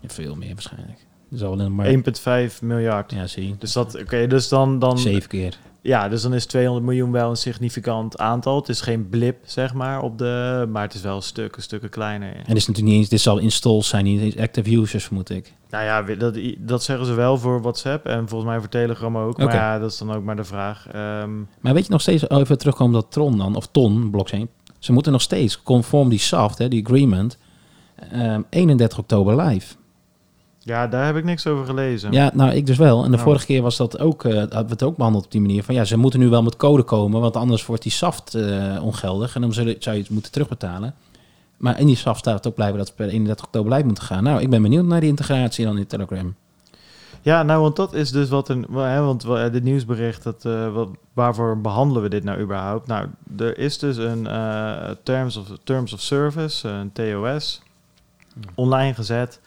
Ja, veel meer waarschijnlijk. Dus al een maar 1,5 miljard. ja, zie. Dus dat, oké, dus dan, dan, Zeven keer. Ja, dus dan is 200 miljoen wel een significant aantal. Het is geen blip, zeg maar, op de, maar het is wel stukken, stukken kleiner. En dit is natuurlijk niet eens, dit zal installs zijn, niet eens active users, vermoed ik. Nou ja, dat, dat zeggen ze wel voor WhatsApp en volgens mij voor Telegram ook. Maar ja, dat is dan ook maar de vraag. Ehm, Maar weet je nog steeds, even terugkomen dat Tron dan, of Ton, blockchain. Ze moeten nog steeds conform die SAFT, hè, die agreement, ehm, 31 oktober live. Ja, daar heb ik niks over gelezen. Ja, nou ik dus wel. En de Oh. vorige keer was dat ook, eh, hadden we het ook behandeld op die manier. Van ja, ze moeten nu wel met code komen, want anders wordt die SAFT eh, ongeldig. En dan zullen, zou je het moeten terugbetalen. Maar in die SAFT staat ook blijven dat het per 31 oktober live moeten gaan. Nou, ik ben benieuwd naar die integratie dan in Telegram. Ja, nou, want dat is dus wat een. Hè, want wel, dit nieuwsbericht, dat, eh, wat, waarvoor behandelen we dit nou überhaupt? Nou, er is dus een eh, terms, of, terms of Service, eh, een TOS, online gezet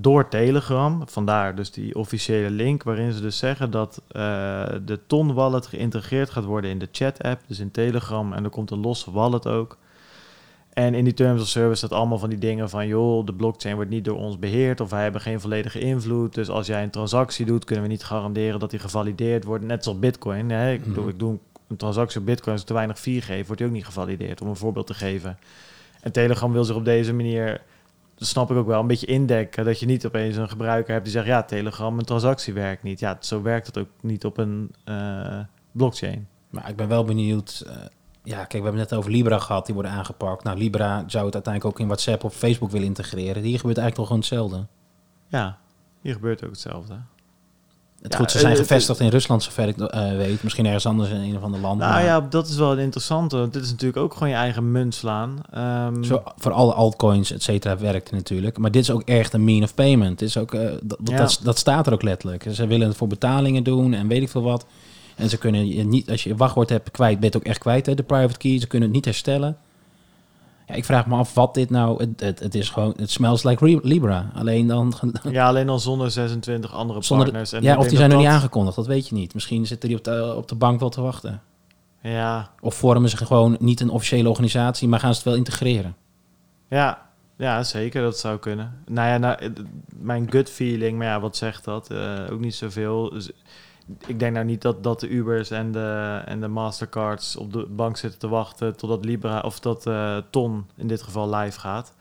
door Telegram. Vandaar dus die officiële link, waarin ze dus zeggen dat eh, de Ton wallet geïntegreerd gaat worden in de chat-app, dus in Telegram. En er komt een losse wallet ook. En in die terms of service staat allemaal van die dingen van... joh, de blockchain wordt niet door ons beheerd... of wij hebben geen volledige invloed. Dus als jij een transactie doet... kunnen we niet garanderen dat die gevalideerd wordt. Net zoals bitcoin. Hè? Ik, bedoel, Mhm. ik doe een transactie op bitcoin... als ik te weinig 4 geef, wordt die ook niet gevalideerd. Om een voorbeeld te geven. En Telegram wil zich op deze manier... dat snap ik ook wel, een beetje indekken... dat je niet opeens een gebruiker hebt die zegt... ja, Telegram, mijn transactie werkt niet. Ja, zo werkt het ook niet op een eh, blockchain. Maar ik ben wel benieuwd. eh, ja, kijk, we hebben het net over Libra gehad, die worden aangepakt. Nou, Libra zou het uiteindelijk ook in WhatsApp of Facebook willen integreren. Hier gebeurt eigenlijk nog gewoon hetzelfde. Ja, hier gebeurt ook hetzelfde. Het Ja, goed, ze eh, zijn het- gevestigd in Rusland, zover ik eh, weet. Misschien ergens anders in een of ander land. Nou maar ja, dat is wel een interessante. Want dit is natuurlijk ook gewoon je eigen munt slaan. Ehm, Zo, voor alle altcoins, et cetera, werkt het natuurlijk. Maar dit is ook echt een mean of payment. Dit is ook, eh, dat, Ja. dat, dat staat er ook letterlijk. Ze willen het voor betalingen doen en weet ik veel wat. En ze kunnen je niet, als je je wachtwoord hebt kwijt, ben je het ook echt kwijt, hè, de private key. Ze kunnen het niet herstellen. Ja, ik vraag me af wat dit nou... Het, het, het is gewoon... Het smells like Libra. Alleen dan... ja, alleen dan zonder 26 andere Zonder, partners. En ja, of die zijn nog dat niet aangekondigd, dat weet je niet. Misschien zitten die op de, op de bank wel te wachten. Ja, Of vormen ze gewoon niet een officiële organisatie, maar gaan ze het wel integreren. ja, ja, zeker. Dat zou kunnen. Nou ja, nou, eh, mijn gut feeling, maar ja, wat zegt dat? Eh, ook niet zoveel. Ik denk nou niet dat, dat de Ubers en de, en de Mastercards op de bank zitten te wachten totdat Libra of dat eh, Ton in dit geval live gaat.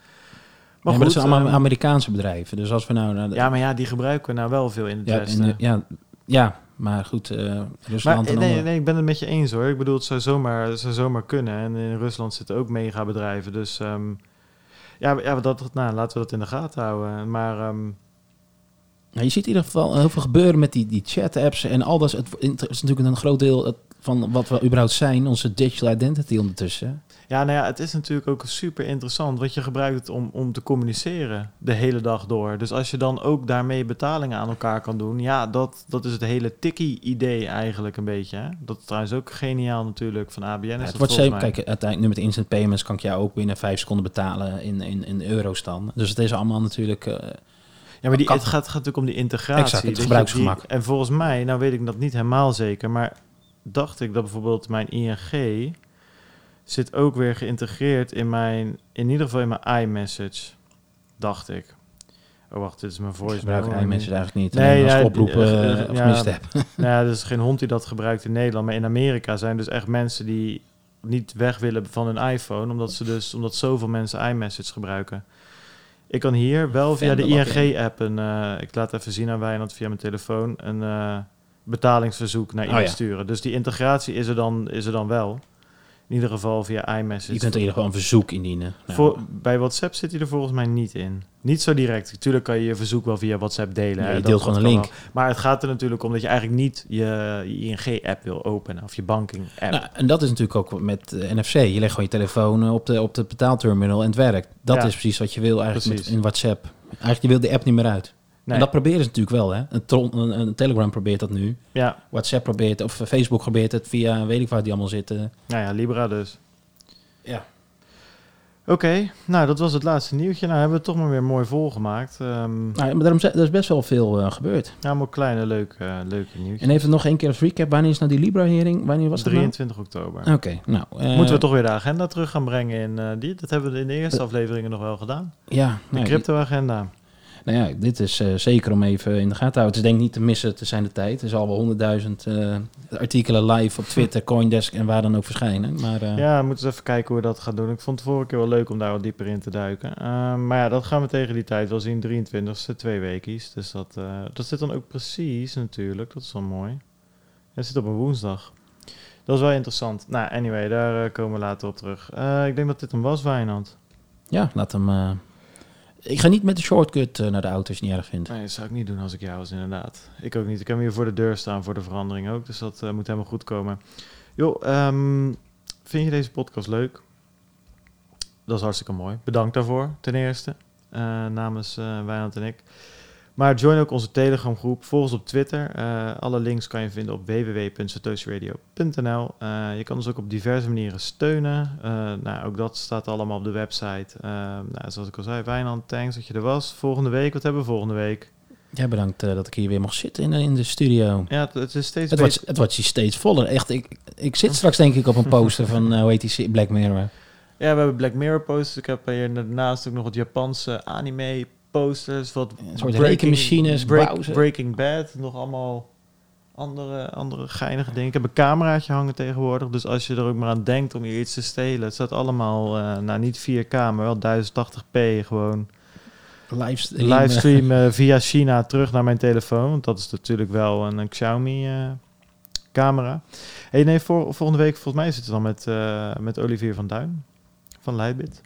Maar, maar dat zijn allemaal ehm, Amerikaanse bedrijven. Dus als we nou naar de, ja, maar ja, die gebruiken we nou wel veel in het Ja, Westen. en, ja, ja, maar goed, Maar Rusland en nee, nee, ik ben het met je eens hoor. Ik bedoel, het zou zomaar, het zou zomaar kunnen. En in Rusland zitten ook megabedrijven. Dus ehm, ja, ja dat, nou, laten we dat in de gaten houden. Maar ehm, Nou, je ziet in ieder geval heel veel gebeuren met die, die chat-apps en al dat. Het, is natuurlijk een groot deel het- van wat we überhaupt zijn, onze digital identity ondertussen. ja, nou ja, het is natuurlijk ook super interessant. Want je gebruikt het om, om te communiceren de hele dag door. Dus als je dan ook daarmee betalingen aan elkaar kan doen. Ja, dat, dat is het hele tikkie-idee eigenlijk een beetje. Hè? Dat is trouwens ook geniaal natuurlijk van ABN. Dat het wordt zeker, kijk, uiteindelijk nu met instant payments kan ik jou ook binnen vijf seconden betalen in, in, in euro's dan. Dus het is allemaal natuurlijk. eh, Ja, maar die, Kan- het gaat, gaat natuurlijk om die integratie. Exact, het gebruiksgemak. die- en volgens mij, nou weet ik dat niet helemaal zeker, maar dacht ik dat bijvoorbeeld mijn ING zit ook weer geïntegreerd in mijn, in ieder geval in mijn iMessage, dacht ik. Oh wacht, dit is mijn ik voice. gebruik mail. iMessage eigenlijk niet. Nee, Nee, als ja, ik oproepen eh, eh, eh, ja. heb. Nou ja, er is geen hond die dat gebruikt in Nederland, maar in Amerika zijn dus echt mensen die niet weg willen van hun iPhone, omdat ze dus omdat zoveel mensen iMessage gebruiken. Ik kan hier wel via de? ING-app een, eh, ik laat even zien aan Wijnand via mijn telefoon, een eh, betalingsverzoek naar Oh, iemand ja. sturen. Dus die integratie is er dan, is er dan wel. In ieder geval via iMessage. Je kunt in ieder geval een verzoek indienen. Nou, Voor, bij WhatsApp zit hij er volgens mij niet in. Niet zo direct. Natuurlijk kan je je verzoek wel via WhatsApp delen. je deelt gewoon een link. wel. Maar het gaat er natuurlijk om dat je eigenlijk niet je, ING-app wil openen. Of je banking-app. Nou, en dat is natuurlijk ook met eh, NFC. Je legt gewoon je telefoon eh, op de, op de betaalterminal en het werkt. Dat Ja. is precies wat je wil eigenlijk met, in WhatsApp. Eigenlijk, je wil de app niet meer uit. Nee. En dat proberen ze natuurlijk wel. Hè? Een, een, een Telegram probeert dat nu. ja, WhatsApp probeert, of eh, Facebook probeert het via, weet ik waar die allemaal zitten. nou ja, Libra dus. Ja. Oké, nou dat was het laatste nieuwtje. Nou hebben we het toch maar weer mooi volgemaakt. Ehm Nou, maar daarom, er is best wel veel eh, gebeurd. ja, maar kleine leuke, eh, leuke nieuwtjes. En even nog één keer als recap. Wanneer is nou die Libra-hering? Wanneer was dat nou? 23 oktober. Oké, nou. eh, Moeten we toch weer de agenda terug gaan brengen in eh, die? Dat hebben we in de eerste afleveringen nog wel gedaan. Ja, De nou, crypto-agenda. Nou ja, dit is eh, zeker om even in de gaten te houden. Het is denk ik niet te missen te zijn de tijd. Er zal wel honderdduizend eh, artikelen live op Twitter, Coindesk en waar dan ook verschijnen. Maar eh, Ja, we moeten eens even kijken hoe we dat gaan doen. Ik vond het vorige keer wel leuk om daar wat dieper in te duiken. Ehm, maar ja, dat gaan we tegen die tijd wel zien. 23ste, twee weekjes. Dus dat, dat zit dan ook precies natuurlijk. Dat is wel mooi. Het zit op een woensdag. Dat is wel interessant. Nou, anyway, daar komen we later op terug. Ik denk dat dit hem was, Wijnand. ja, laat hem... Ik ga niet met de shortcut eh, naar de auto als je het niet erg vindt. Nee, dat zou ik niet doen als ik jou was, inderdaad. Ik ook niet. Ik heb hier voor de deur staan voor de verandering ook. Dus dat eh, moet helemaal goed komen. Joh, ehm, vind je deze podcast leuk? Dat is hartstikke mooi. Bedankt daarvoor, ten eerste. eh, namens eh Wijnand en ik. Maar join ook onze Telegram groep. Volg ons op Twitter. Eh, alle links kan je vinden op www.satoshiradio.nl. Eh je kan ons ook op diverse manieren steunen. Eh, nou, ook dat staat allemaal op de website. Nou, zoals ik al zei, Wijnand, thanks dat je er was. Volgende week, wat hebben we volgende week? Ja, bedankt dat ik hier weer mocht zitten in, de- in de studio. Ja, het, het is steeds Het wordt, het wordt hier steeds voller. Echt, ik, ik zit straks denk ik op een poster van, hoe heet die, Black Mirror. Ja, we hebben Black Mirror posters. Ik heb hier daarnaast ook nog wat Japanse anime posters. Wat Een soort rekenmachines, break- browsen. Breaking Bad. Nog allemaal andere, andere geinige dingen. Ik heb een cameraatje hangen tegenwoordig. Dus als je er ook maar aan denkt om hier iets te stelen. Het staat allemaal, eh, nou niet 4K, maar wel 1080p gewoon. Livestream. Livestream eh, via China terug naar mijn telefoon. Want dat is natuurlijk wel een, een Xiaomi eh, camera. Hey, nee, voor, volgende week volgens mij zitten we dan met, eh, met Olivier van Duin van Leibit.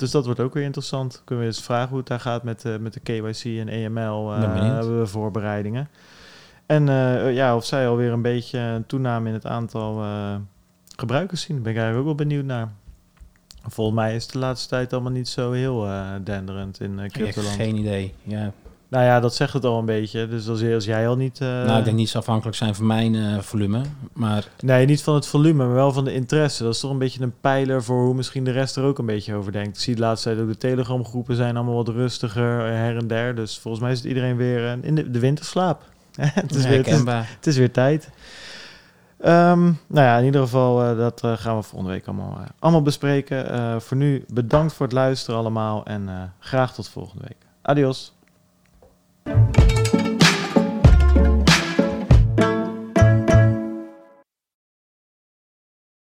Dus dat wordt ook weer interessant. Kunnen we eens vragen hoe het daar gaat met, eh, met de KYC en EML. eh hebben we voorbereidingen. En eh, ja, of zij alweer een beetje een toename in het aantal gebruikers zien. Daar ben ik eigenlijk ook wel benieuwd naar. Volgens mij is de laatste tijd allemaal niet zo heel denderend in uh, Ik heb geen idee. Ja. Nou ja, dat zegt het al een beetje. Dus als, als jij al niet... eh, nou, ik denk niet zo afhankelijk zijn van mijn eh, volume. Maar Nee, niet van het volume, maar wel van de interesse. Dat is toch een beetje een pijler voor hoe misschien de rest er ook een beetje over denkt. Ik zie de laatste tijd ook de Telegram groepen zijn allemaal wat rustiger eh, her en der. Dus volgens mij is het iedereen weer in de, de winterslaap. het, is weer, het, is, het is weer tijd. Ehm, nou ja, in ieder geval, dat gaan we volgende week allemaal, allemaal bespreken. Voor nu bedankt voor het luisteren allemaal en graag tot volgende week. Adios. Thank you.